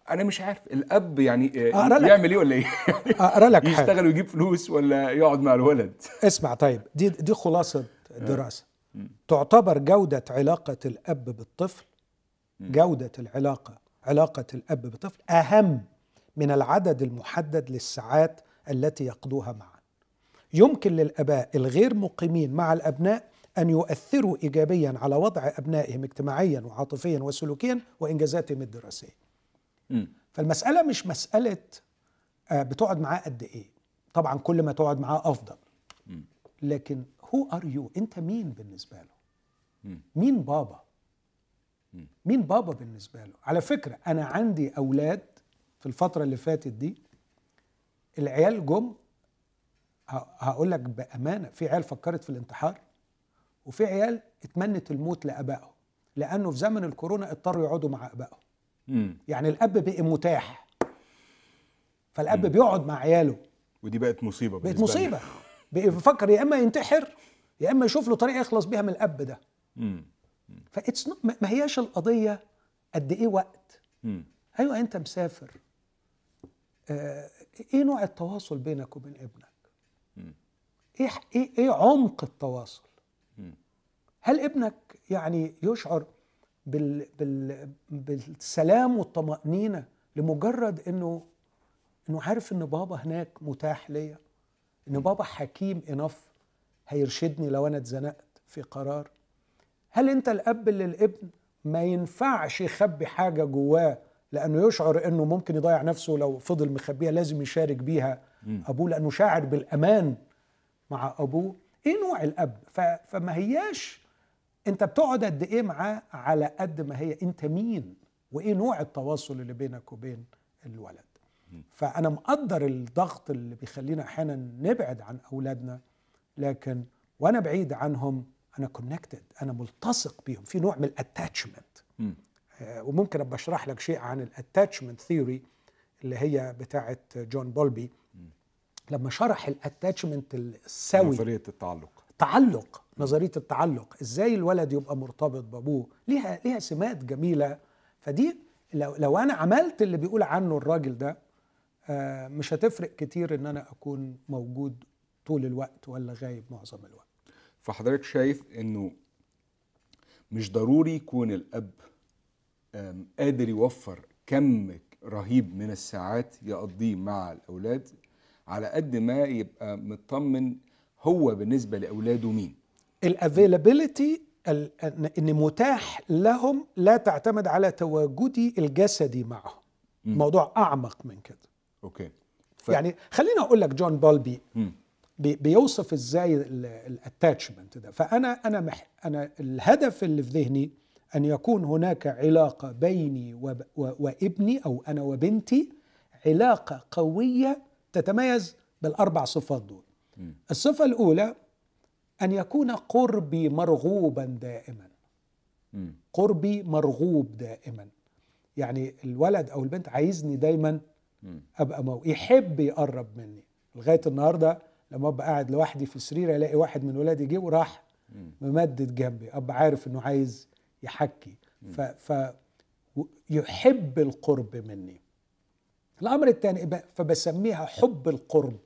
آه، أنا مش عارف الأب يعني آه،. يعمل إيه ولا إيه؟ أقرأ لك يشتغل ويجيب فلوس ولا يقعد مع الولد؟ اسمع طيب دي دي خلاصة دراسة. تعتبر جودة علاقة الأب بالطفل؟ جودة العلاقة علاقة الأب بالطفل أهم من العدد المحدد للساعات التي يقضوها معا. يمكن للآباء الغير مقيمين مع الأبناء أن يؤثروا ايجابيا على وضع أبنائهم اجتماعيا وعاطفيا وسلوكيا وإنجازاتهم الدراسية. فالمسألة مش مسألة آه، بتقعد معاه قد إيه. طبعا كل ما تقعد معاه أفضل. لكن who are you أنت مين بالنسبة له. مين بابا؟ مين بابا بالنسبة له؟ على فكرة أنا عندي أولاد في الفترة اللي فاتت دي العيال جم هقول لك بأمانة في عيال فكرت في الانتحار وفي عيال اتمنت الموت لأبائهم لأنه في زمن الكورونا اضطروا يقعدوا مع أبائهم. مم. يعني الأب بقي متاح. فالأب بيقعد مع عياله. ودي بقت مصيبة بقت. مصيبة. بقي بيفكر يا إما ينتحر يا إما يشوف له طريقه يخلص بيها من الأب ده. مم. فاتس ما هياش القضية قد إيه وقت. مم. أيوه أنت مسافر. آه إيه نوع التواصل بينك وبين ابنك؟ إيه إيه إيه عمق التواصل؟ هل ابنك يعني يشعر بال بال بالسلام والطمأنينة لمجرد إنه إنه عارف إن بابا هناك متاح ليا إن بابا حكيم انف هيرشدني لو أنا اتزنقت في قرار. هل أنت الأب اللي الابن ما ينفعش يخبي حاجة جواه لأنه يشعر إنه ممكن يضيع نفسه لو فضل مخبيها لازم يشارك بيها؟ أبوه لأنه شاعر بالأمان مع أبوه. إيه نوع الأب. فما هياش انت بتقعد قد إيه معاه على قد ما هي انت مين؟ وايه نوع التواصل اللي بينك وبين الولد؟ فأنا مقدر الضغط اللي بيخلينا أحيانا نبعد عن أولادنا لكن وأنا بعيد عنهم أنا connected أنا ملتصق بيهم. في نوع من ال attachment مم. وممكن أبقى أشرح لك شيء عن ال attachment theory اللي هي بتاعه جون بولبي. لما شرح ال attachment السوي نظرية التعلق. تعلق نظرية التعلق إزاي الولد يبقى مرتبط بأبوه؟ ليها ليها سمات جميلة. فدي لو لو أنا عملت اللي بيقول عنه الراجل ده آه، مش هتفرق كتير إن أنا أكون موجود طول الوقت ولا غايب معظم الوقت. فحضرتك شايف إنه مش ضروري يكون الأب قادر يوفر كم رهيب من الساعات يقضيه مع الأولاد؟ على قد ما يبقى مطمن هو بالنسبة لأولاده مين؟ ال availability إن متاح لهم لا تعتمد على تواجدي الجسدي معهم. موضوع أعمق من كده. okay. ف... يعني خليني أقول لك جون بولبي مم. بي- بيوصف إزاي ال attachment ده. فأنا أنا مح أنا الهدف اللي في ذهني أن يكون هناك علاقة بيني وب و وابني أو أنا وبنتي علاقة قوية تتميز بالأربع صفات دول. الصفة الأولى أن يكون قربي مرغوبا دائما. قربي مرغوب دائما. يعني الولد أو البنت عايزني دايما أبقى مو يحب يقرب مني. لغاية النهارده لما أبقى قاعد لوحدي في سرير ألاقي واحد من ولادي جه وراح ممدد جنبي. أبقى عارف إنه عايز يحكي. ف, ف يحب القرب مني. الأمر الثاني فبسميها حب القرب.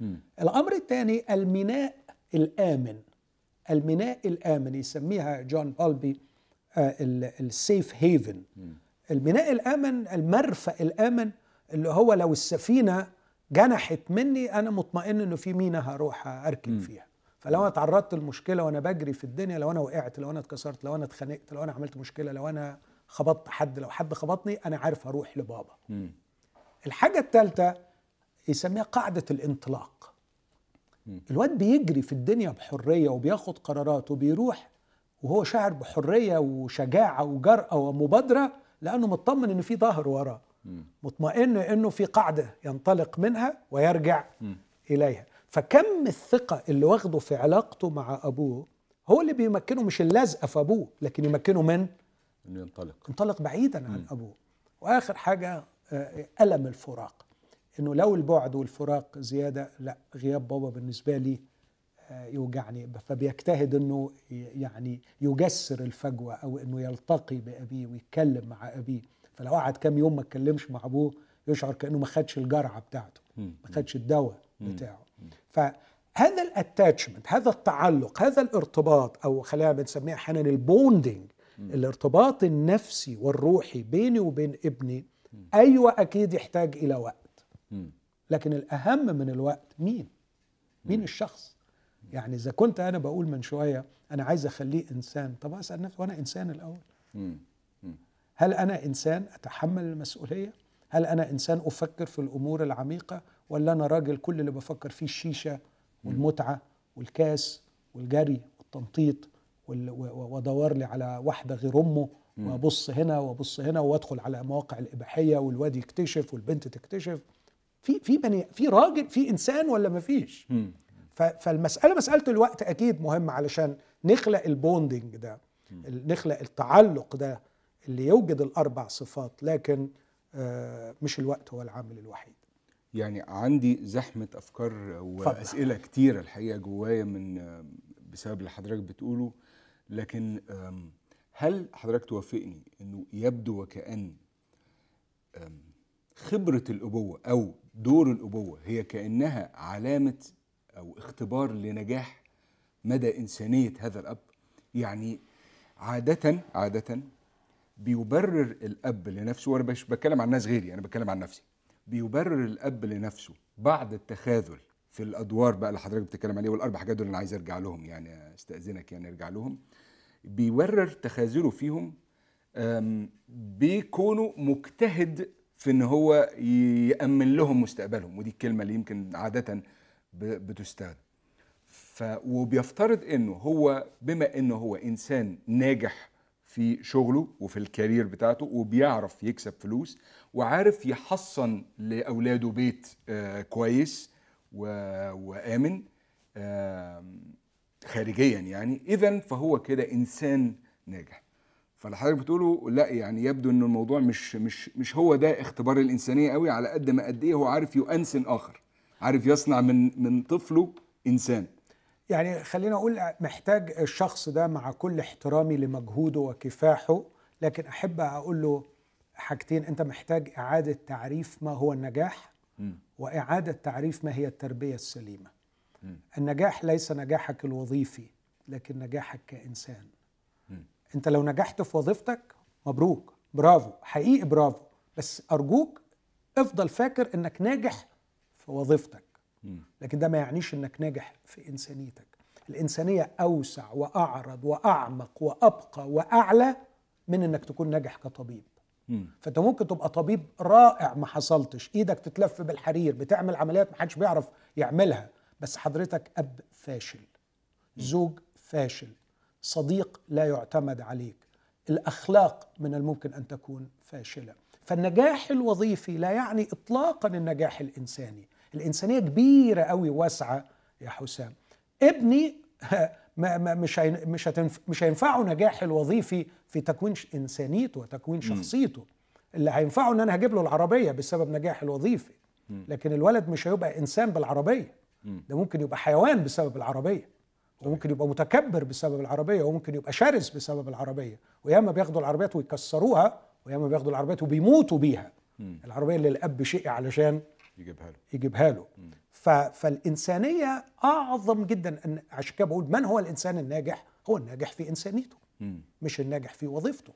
مم. الأمر الثاني الميناء الآمن. الميناء الآمن يسميها جون بولبي ال safe haven. الميناء الآمن المرفأ الآمن اللي هو لو السفينة جنحت مني أنا مطمئن إنه في ميناء هروح اركب فيها. فلو أنا تعرضت لمشكله وأنا بجري في الدنيا لو أنا وقعت لو أنا اتكسرت لو أنا اتخانقت لو أنا عملت مشكلة لو أنا خبطت حد لو حد خبطني أنا عارف هروح لبابا. مم. الحاجة الثالثة يسميها قاعدة الانطلاق. الواد بيجري في الدنيا بحرية وبياخد قرارات وبيروح وهو شاعر بحرية وشجاعة وجرأة ومبادرة لأنه مطمن إن في ظهر وراه. مطمئن إنه في قاعدة ينطلق منها ويرجع إليها. فكم الثقة اللي واخده في علاقته مع أبوه هو اللي بيمكنه مش اللزقة في أبوه لكن يمكنه من؟ إنه ينطلق. انطلق بعيدا عن أبوه. وآخر حاجة آه، ألم الفراق. إنه لو البعد والفراق زيادة لا غياب بابا بالنسبة لي آه، يوجعني. فبيجتهد إنه يعني يجسر الفجوة أو إنه يلتقي بأبيه ويتكلم مع أبيه. فلو قعد كام يوم ما اتكلمش مع أبوه يشعر كأنه ما خدش الجرعة بتاعته. ما خدش الدواء بتاعه. فهذا ال attachment هذا التعلق هذا الارتباط أو خلينا بنسميه أحيانا ال bonding الارتباط النفسي والروحي بيني وبين ابني أيوه أكيد يحتاج إلى وقت. لكن الأهم من الوقت مين؟ مين الشخص؟ يعني إذا كنت أنا بقول من شوية أنا عايز أخليه إنسان طب أسأل نفسي وأنا إنسان الأول. مم. هل أنا إنسان أتحمل المسؤولية؟ هل أنا إنسان أفكر في الأمور العميقة؟ ولا أنا راجل كل اللي بفكر فيه الشيشة والمتعة والكاس والجري والتنطيط وأدور لي على واحدة غير أمه وأبص هنا وأبص هنا وأدخل على مواقع الإباحية والواد يكتشف والبنت تكتشف. في في بني في راجل في إنسان ولا ما فيش؟ فالمسألة مسألة الوقت أكيد مهمة علشان نخلق البوندنج ده نخلق التعلق ده اللي يوجد الأربع صفات لكن آه، مش الوقت هو العامل الوحيد. يعني عندي زحمة أفكار وأسئلة كتيرة الحقيقة جوايا من بسبب اللي حضرتك بتقوله لكن هل حضرتك توافقني إنه يبدو وكأن خبرة الأبوة أو دور الأبوة هي كأنها علامة أو اختبار لنجاح مدى إنسانية هذا الأب. يعني عادة عادة بيبرر الأب لنفسه وأنا مش بتكلم عن ناس غيري أنا بتكلم عن نفسي. بيبرر الأب لنفسه بعد التخاذل في الأدوار بقى اللي حضرتك بتتكلم عليه والأربع حاجات دول أنا عايز أرجع لهم يعني أستأذنك يعني أرجع لهم. بيبرر تخاذله فيهم بيكونوا مجتهد في إن هو يأمن لهم مستقبلهم. ودي الكلمة اللي يمكن عادة بتستخدم ف وبيفترض إنه هو بما إنه هو إنسان ناجح في شغله وفي الكارير بتاعته وبيعرف يكسب فلوس وعارف يحصن لأولاده بيت آه كويس و... وآمن خارجيا يعني اذا فهو كده إنسان ناجح. فاللي حضرتك بتقوله لا يعني يبدو ان الموضوع مش مش مش هو ده اختبار الإنسانية قوي على قد ما قد إيه هو عارف يؤنسن آخر عارف يصنع من من طفله إنسان. يعني خلينا أقول محتاج الشخص ده مع كل احترامي لمجهوده وكفاحه لكن أحب أقول له حاجتين أنت محتاج إعادة تعريف ما هو النجاح. وإعادة تعريف ما هي التربية السليمة. النجاح ليس نجاحك الوظيفي لكن نجاحك كإنسان. انت لو نجحت في وظيفتك مبروك برافو حقيقي برافو. بس أرجوك افضل فاكر إنك ناجح في وظيفتك. لكن ده ما يعنيش إنك ناجح في إنسانيتك. الإنسانية أوسع وأعرض وأعمق وأبقى وأعلى من إنك تكون ناجح كطبيب. فأنت ممكن تبقى طبيب رائع ما حصلتش. إيدك تتلف بالحرير بتعمل عمليات ما حدش بيعرف يعملها. بس حضرتك أب فاشل زوج فاشل صديق لا يعتمد عليك. الأخلاق من الممكن أن تكون فاشلة. فالنجاح الوظيفي لا يعني اطلاقا النجاح الإنساني. الإنسانية كبيرة قوي واسعة يا حسام. ابني ما ما مش مش مش هينفعه نجاح الوظيفي في تكوين إنسانيته وتكوين شخصيته. اللي هينفعه إن أنا هجيب له العربية بسبب نجاح الوظيفي. لكن الولد مش هيبقى إنسان بالعربية. ده ممكن يبقى حيوان بسبب العربية. وممكن يبقى متكبر بسبب العربية وممكن يبقى شرس بسبب العربية. وياما بياخدوا العربيات ويكسروها وياما بياخدوا العربيات وبيموتوا بيها. مم. العربية اللي الأب شقي علشان يجيبها له. يجيبها له. ف... فالإنسانية أعظم جدا أن عشان كده بقول من هو الإنسان الناجح؟ هو الناجح في إنسانيته. مم. مش الناجح في وظيفته.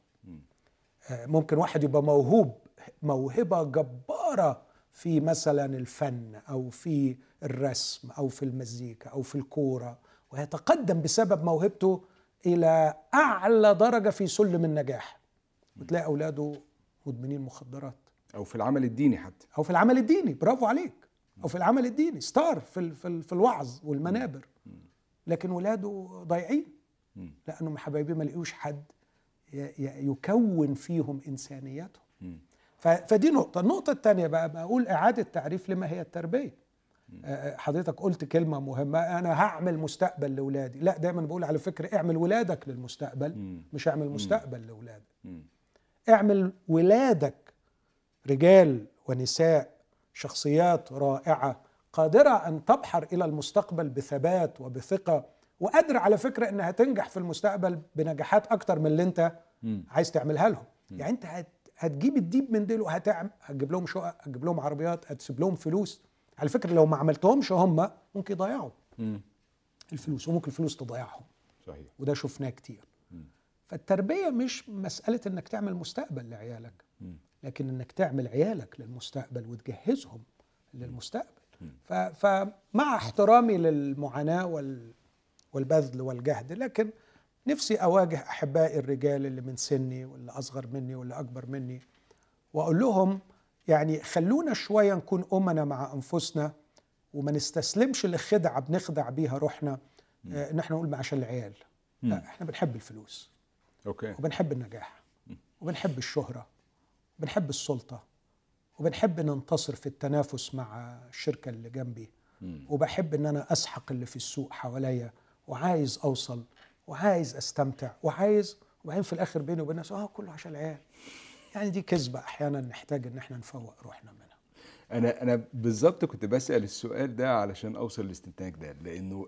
آه، ممكن واحد يبقى موهوب موهبة جبارة في مثلا الفن أو في الرسم أو في المزيكا أو في الكورة. ويتقدم بسبب موهبته إلى أعلى درجة في سلم النجاح. وتلاقي أولاده مدمنين مخدرات. أو في العمل الديني حتى. أو في العمل الديني. برافو عليك. أو في العمل الديني. ستار في في في الوعظ والمنابر. لكن ولاده ضايعين. لأنهم حبايبي ما لقيوش حد يكون فيهم انسانيتهم فدي نقطة. النقطة الثانية بقى. بقول إعادة تعريف لما هي التربية. حضرتك قلت كلمة مهمة أنا هعمل مستقبل لاولادي لا دايما بقول على فكرة اعمل ولادك للمستقبل. مش اعمل مستقبل لاولادك. اعمل ولادك رجال ونساء شخصيات رائعة قادرة أن تبحر إلى المستقبل بثبات وبثقة وقادرة على فكرة إنها تنجح في المستقبل بنجاحات أكتر من اللي أنت. عايز تعملها لهم يعني أنت هت هتجيب الديب من ديله هتعمل هتجيب لهم شقق هتجيب لهم عربيات هتسيب لهم فلوس على فكرة لو ما عملتهمش هم ممكن يضيعوا. مم. الفلوس وممكن الفلوس تضيعهم. صحيح. وده شفناه كتير. فالتربية مش مسألة إنك تعمل مستقبل لعيالك. لكن إنك تعمل عيالك للمستقبل وتجهزهم للمستقبل. ف- فمع احترامي للمعاناة وال- والبذل والجهد لكن نفسي أواجه أحبائي الرجال اللي من سني واللي أصغر مني واللي أكبر مني وأقول لهم يعني خلونا شوية نكون أمنا مع أنفسنا وما نستسلمش لخدعة بنخدع بيها روحنا آه، ان إحنا نقول عشان العيال. لا إحنا بنحب الفلوس. أوكي. وبنحب النجاح. وبنحب الشهرة. وبنحب السلطة. وبنحب ننتصر في التنافس مع الشركة اللي جنبي. وبحب إن أنا أسحق اللي في السوق حواليا. وعايز أوصل. وعايز أستمتع. وعايز وبعدين في الآخر بيني وبين الناس آه كله عشان العيال. يعني دي كذبة أحيانا نحتاج إن إحنا نفوق روحنا منها. أنا أنا بالظبط كنت بسأل السؤال ده علشان أوصل للاستنتاج ده لأنه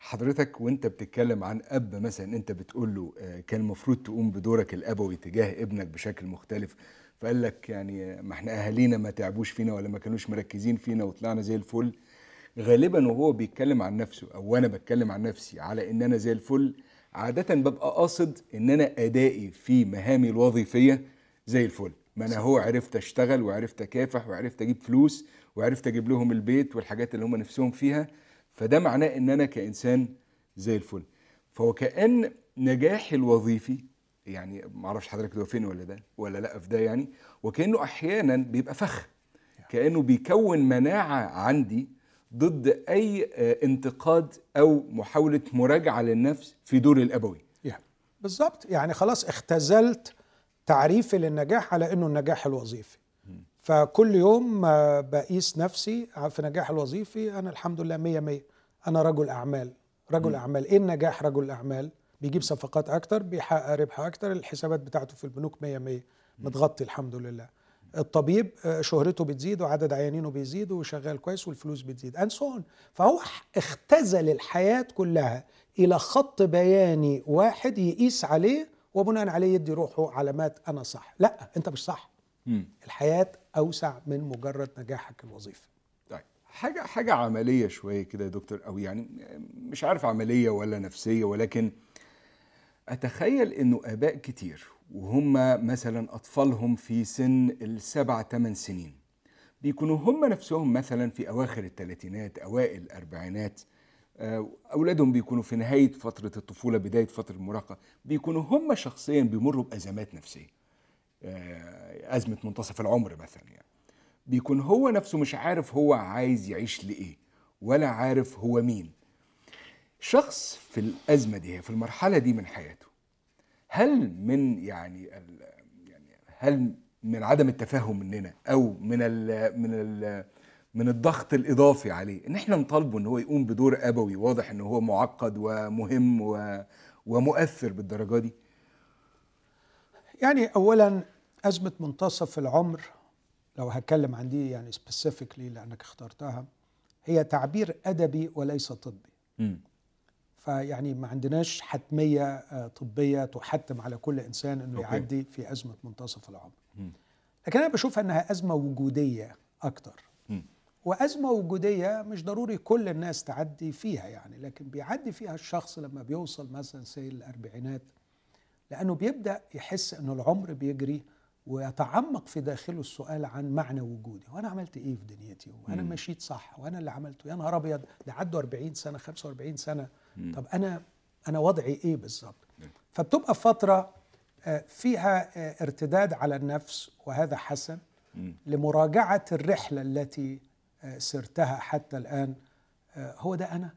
حضرتك وأنت بتتكلم عن أب مثلا أنت بتقول له آه، كان المفروض تقوم بدورك الأبوي تجاه ابنك بشكل مختلف فقال لك يعني ما إحنا أهالينا ما تعبوش فينا ولا ما كانوش مركزين فينا وطلعنا زي الفل. غالبا وهو بيتكلم عن نفسه أو وأنا بتكلم عن نفسي على إن أنا زي الفل عاده ببقى قاصد إن أنا أدائي في مهامي الوظيفية زي الفل. ما أنا هو عرفت أشتغل وعرفت أكافح وعرفت أجيب فلوس وعرفت أجيب لهم البيت والحاجات اللي هم نفسهم فيها فده معناه إن أنا كإنسان زي الفل. فهو كأن نجاحي الوظيفي يعني ما أعرفش حضرتك توافقني ولا ده ولا لأ في ده يعني وكأنه أحيانا بيبقى فخ. كأنه بيكون مناعة عندي ضد أي آه، انتقاد أو محاولة مراجعة للنفس في دور الأبوي. بالظبط. يعني خلاص اختزلت تعريفي للنجاح على إنه النجاح الوظيفي. فكل يوم بقيس نفسي في نجاح الوظيفي أنا الحمد لله مية مية. أنا رجل أعمال رجل أعمال. إيه النجاح رجل الاعمال بيجيب صفقات أكتر بيحقق ربح أكتر الحسابات بتاعته في البنوك مية مية. متغطي الحمد لله. الطبيب آه، شهرته بتزيد وعدد عيانينه بيزيد وشغال كويس والفلوس بتزيد. On. فهو اختزل الحياة كلها إلى خط بياني واحد يقيس عليه وبناء عليه يدي روحه علامات أنا صح. لا أنت مش صح. مم. الحياة أوسع من مجرد نجاحك الوظيفي. طيب حاجة حاجة عملية شوية كده يا دكتور أو يعني مش عارف عملية ولا نفسية ولكن أتخيل إنه آباء كتير وهم مثلا أطفالهم في سن السبع ثمان سنين بيكونوا هم نفسهم مثلا في أواخر الثلاثينات أوائل الأربعينات أولادهم بيكونوا في نهاية فترة الطفولة بداية فترة المراهقة بيكونوا هم شخصيا بيمروا بأزمات نفسية آه، أزمة منتصف العمر مثلا يعني. بيكون هو نفسه مش عارف هو عايز يعيش لإيه ولا عارف هو مين. شخص في الأزمة دي في المرحلة دي من حياته هل من يعني يعني هل من عدم التفاهم مننا أو من ال من ال من الضغط الإضافي عليه إن إحنا نطالبه إن هو يقوم بدور أبوي واضح إن هو معقد ومهم و ومؤثر بالدرجة دي يعني أولا أزمة منتصف العمر لو هتكلم عن دي يعني سبيسيفيكلي لأنك اخترتها هي تعبير أدبي وليس طبي مم. فيعني ما عندناش حتمية آه، طبية تحتم على كل إنسان إنه okay. يعدي في أزمة منتصف العمر مم. لكن أنا بشوفها إنها أزمة وجودية أكتر مم. وأزمة وجودية مش ضروري كل الناس تعدي فيها يعني لكن بيعدي فيها الشخص لما بيوصل مثلا سن الأربعينات لأنه بيبدأ يحس إنه العمر بيجري ويتعمق في داخله السؤال عن معنى وجودي وأنا عملت إيه في دنيتي وأنا مم. مشيت صح وأنا اللي عملته يا نهار أبيض ده عدوا 40 سنة 45 سنة مم. طب أنا أنا وضعي إيه بالظبط. فبتبقى فترة آه، فيها آه، ارتداد على النفس وهذا حسن مم. لمراجعة الرحلة التي سرتها حتى الآن. آه، هو ده أنا.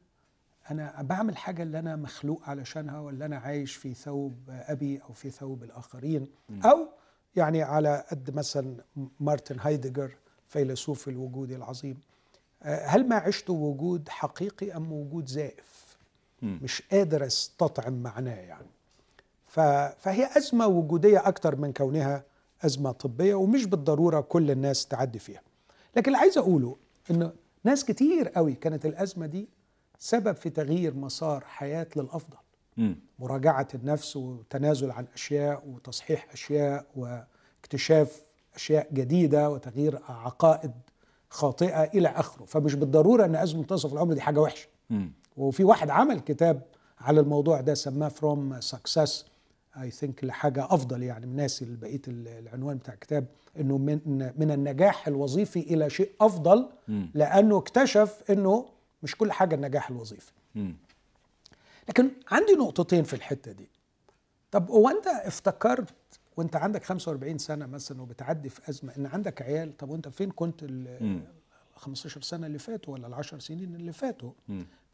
أنا بعمل حاجة اللي أنا مخلوق علشانها ولا أنا عايش في ثوب آه، أبي أو في ثوب الآخرين. أو يعني على قد مثلا مارتن هايدجر فيلسوف الوجود العظيم. آه، هل ما عشت وجود حقيقي أم وجود زائف. مش قادر أستطعم معناه يعني. فهي أزمة وجودية أكتر من كونها أزمة طبية ومش بالضرورة كل الناس تعدي فيها. لكن اللي عايز أقوله إنه ناس كتير قوي كانت الأزمة دي سبب في تغيير مسار حياة للأفضل مم. مراجعة النفس وتنازل عن أشياء وتصحيح أشياء واكتشاف أشياء جديدة وتغيير عقائد خاطئة إلى آخره فمش بالضرورة أن أزمة منتصف العمر دي حاجة وحشة مم. وفي واحد عمل كتاب على الموضوع ده سماه from success I think لحاجة أفضل يعني من ناسي بقية العنوان بتاع الكتاب إنه من من النجاح الوظيفي إلى شيء أفضل. لأنه اكتشف إنه مش كل حاجة النجاح الوظيفي. لكن عندي نقطتين في الحتة دي طب هو أنت افتكرت وأنت عندك 45 سنة مثلا وبتعدي في أزمة إن عندك عيال طب وأنت فين كنت ال مم. 15 سنة اللي فاتوا ولا ال 10 سنين اللي فاتوا.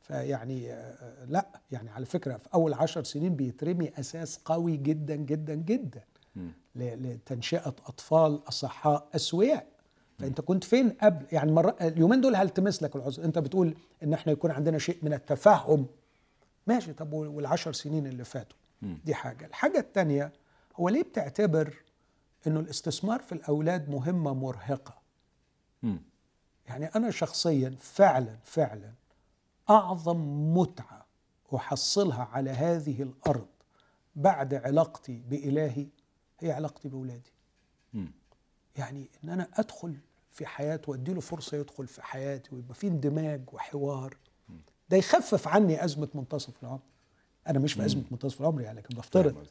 فيعني آه، لا يعني على فكرة في أول عشر سنين بيترمي أساس قوي جدا جدا جدا لتنشئة أطفال أصحاء أسوياء. فأنت كنت فين قبل؟ يعني مرة اليومين دول هلتمس لك العذر. أنت بتقول إن إحنا يكون عندنا شيء من التفهم ماشي طب وال- والعشر سنين اللي فاتوا. دي حاجة. الحاجة الثانية هو ليه بتعتبر إنه الاستثمار في الأولاد مهمة مرهقة. يعني أنا شخصيا فعلا فعلا أعظم متعة أحصلها على هذه الأرض بعد علاقتي بإلهي هي علاقتي بأولادي. مم. يعني إن أنا أدخل في حياته وأديله فرصة يدخل في حياتي ويبقى في اندماج وحوار ده يخفف عني أزمة منتصف العمر. أنا مش في أزمة منتصف العمر يعني لكن بفترض.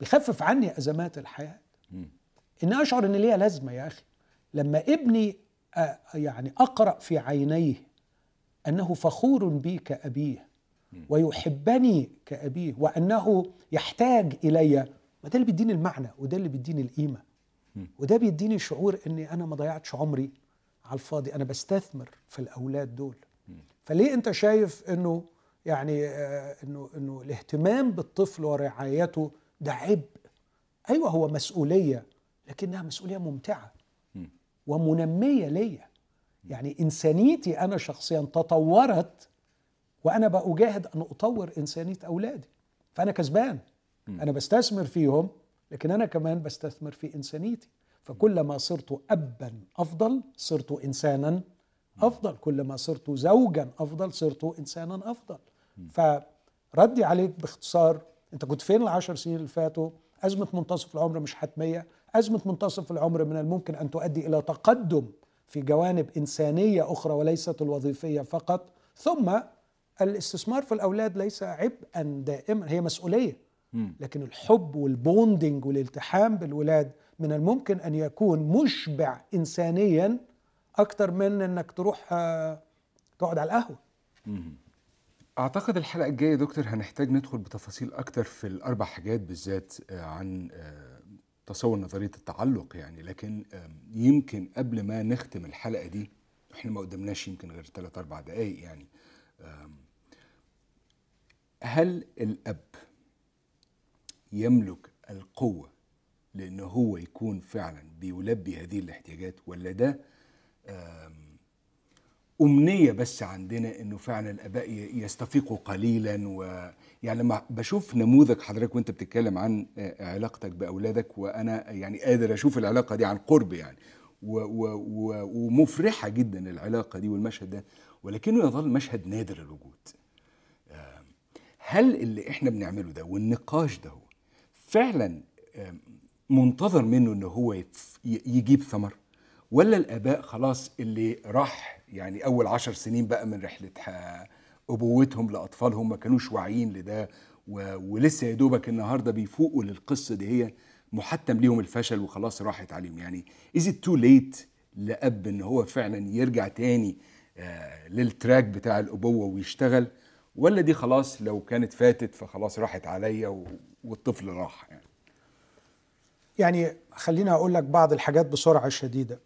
بيخفف عني أزمات الحياة. مم. إن أشعر إن ليها لازمة يا أخي لما ابني يعني أقرأ في عينيه أنه فخور بي كأبيه ويحبني كأبيه وأنه يحتاج إلي. ما ده اللي بيديني المعنى وده اللي بيديني القيمة. وده بيديني شعور إني أنا ما ضيعتش عمري على الفاضي. أنا بستثمر في الأولاد دول. فليه أنت شايف إنه يعني آه، إنه إنه الاهتمام بالطفل ورعايته ده عبء أيوه هو مسؤولية لكنها مسؤولية ممتعة. مم. ومنمية ليا. يعني إنسانيتي أنا شخصيا تطورت وأنا بأجاهد أن أطور إنسانية أولادي. فأنا كسبان. أنا بستثمر فيهم لكن أنا كمان بستثمر في إنسانيتي. فكلما صرت ابا أفضل صرت انسانا أفضل. كلما صرت زوجا أفضل صرت انسانا أفضل. فردي عليك باختصار أنت كنت فين العشر سنين اللي فاتوا؟ أزمة منتصف العمر مش حتمية. أزمة منتصف العمر من الممكن أن تؤدي إلى تقدم في جوانب إنسانية أخرى وليست الوظيفية فقط ثم الاستثمار في الأولاد ليس عبئا دائما هي مسؤولية. لكن الحب والبوندنج والالتحام بالولاد من الممكن أن يكون مشبع انسانيا أكتر من إنك تروح آه، تقعد على القهوة. أعتقد الحلقة الجاية يا دكتور هنحتاج ندخل بتفاصيل أكتر في الأربع حاجات بالذات آه، عن آه، تصور نظرية التعلق يعني لكن يمكن قبل ما نختم الحلقة دي إحنا ما قدمناش يمكن غير 3 4 دقائق يعني هل الأب يملك القوة لأن هو يكون فعلا بيلبي هذه الاحتياجات ولا ده أمنية بس عندنا إنه فعلا الآباء ي- يستفيقوا قليلا ويعني لما بشوف نموذج حضرتك وأنت بتتكلم عن آه، علاقتك بأولادك وأنا يعني قادر أشوف العلاقة دي عن قرب يعني. و و و ومفرحة جدا العلاقة دي والمشهد ده ولكنه يظل مشهد نادر الوجود. هل اللي إحنا بنعمله ده والنقاش ده فعلا منتظر منه ان هو يجيب ثمر؟ ولا الأباء خلاص اللي راح يعني أول عشر سنين بقى من رحلة أبوتهم لأطفالهم ما كانوش واعيين لده و... ولسه يا دوبك النهارده بيفوقوا للقصة دي هي محتم ليهم الفشل وخلاص راحت عليهم. يعني is it too late لأب إن هو فعلا يرجع تاني آه لل track بتاع الأبوة ويشتغل ولا دي خلاص لو كانت فاتت فخلاص راحت عليا و... والطفل راح يعني؟ يعني خليني أقول لك بعض الحاجات بسرعة شديدة.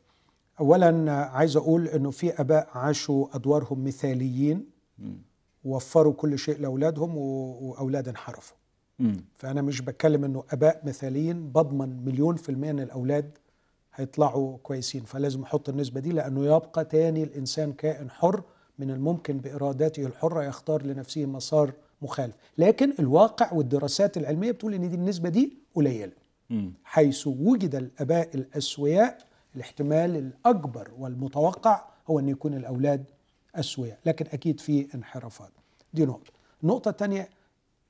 اولا عايز أقول إنه في آباء عاشوا أدوارهم مثاليين ووفروا كل شيء لأولادهم واولاد انحرفوا. فأنا مش بتكلم إنه آباء مثاليين بضمن مليون في المية إن الأولاد هيطلعوا كويسين. فلازم أحط النسبة دي لأنه يبقى تاني الإنسان كائن حر من الممكن بارادته الحرة يختار لنفسه مسار مخالف. لكن الواقع والدراسات العلمية بتقول إن دي النسبة دي قليلة. حيث وجد الآباء الأسوياء الاحتمال الأكبر والمتوقع هو أن يكون الأولاد أسوياء لكن أكيد في انحرافات. دي نقطة. النقطة الثانية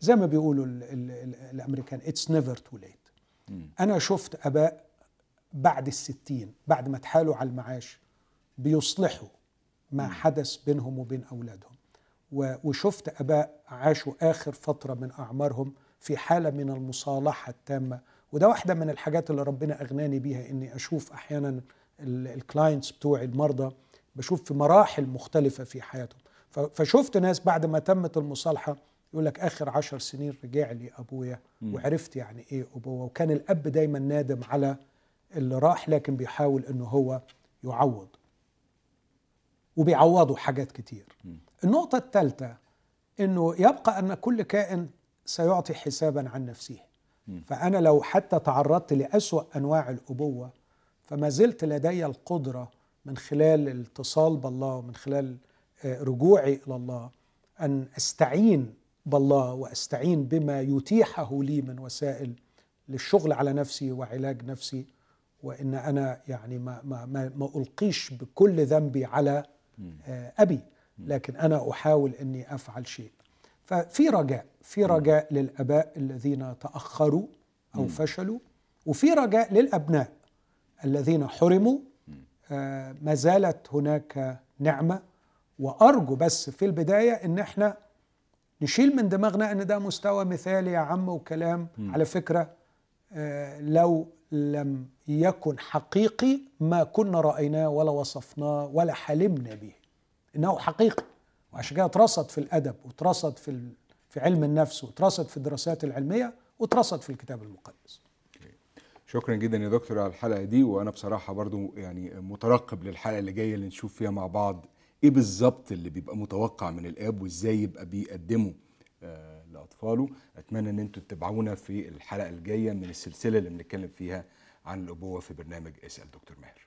زي ما بيقولوا ال ال ال الأمريكان it's never too late أنا شفت أباء بعد الستين بعد ما اتحالوا على المعاش بيصلحوا ما حدث بينهم وبين أولادهم. و- وشفت أباء عاشوا آخر فترة من أعمارهم في حالة من المصالحة التامة وده واحدة من الحاجات اللي ربنا أغناني بيها إني أشوف أحيانا ال clients بتوعي المرضى بشوف في مراحل مختلفة في حياتهم. فشفت ناس بعد ما تمت المصالحة يقول لك آخر عشر سنين رجع لي أبويا وعرفت يعني إيه أبوه وكان الأب دايما نادم على اللي راح لكن بيحاول إنه هو يعوض. وبيعوضوا حاجات كتير. النقطة الثالثة إنه يبقى أن كل كائن سيعطي حسابا عن نفسه. فأنا لو حتى تعرضت لأسوأ أنواع الأبوة فما زلت لدي القدرة من خلال الاتصال بالله ومن خلال آه، رجوعي إلى الله أن أستعين بالله وأستعين بما يتيحه لي من وسائل للشغل على نفسي وعلاج نفسي وإن أنا يعني ما ما ما, ما ألقيش بكل ذنبي على آه، أبي. لكن أنا أحاول إني أفعل شيء. ففي رجاء في رجاء للآباء الذين تأخروا أو فشلوا وفي رجاء للأبناء الذين حرموا. آه، ما زالت هناك نعمة. وأرجو بس في البداية إن إحنا نشيل من دماغنا إن ده مستوى مثالي يا عم وكلام. على فكرة آه، لو لم يكن حقيقي ما كنا رأيناه ولا وصفناه ولا حلمنا به. إنه حقيقي. وعشان كده اترصد في الأدب واترصد في في علم النفس واترصد في الدراسات العلمية واترصد في الكتاب المقدس. شكرا جدا يا دكتور على الحلقة دي. وأنا بصراحة برضو يعني مترقب للحلقة اللي جاية اللي نشوف فيها مع بعض إيه بالظبط اللي بيبقى متوقع من الآب وإزاي يبقى بيقدمه آه لأطفاله. أتمنى إن أنتوا تتابعونا في الحلقة الجاية من السلسلة اللي بنتكلم فيها عن الأبوة في برنامج اسأل دكتور ماهر.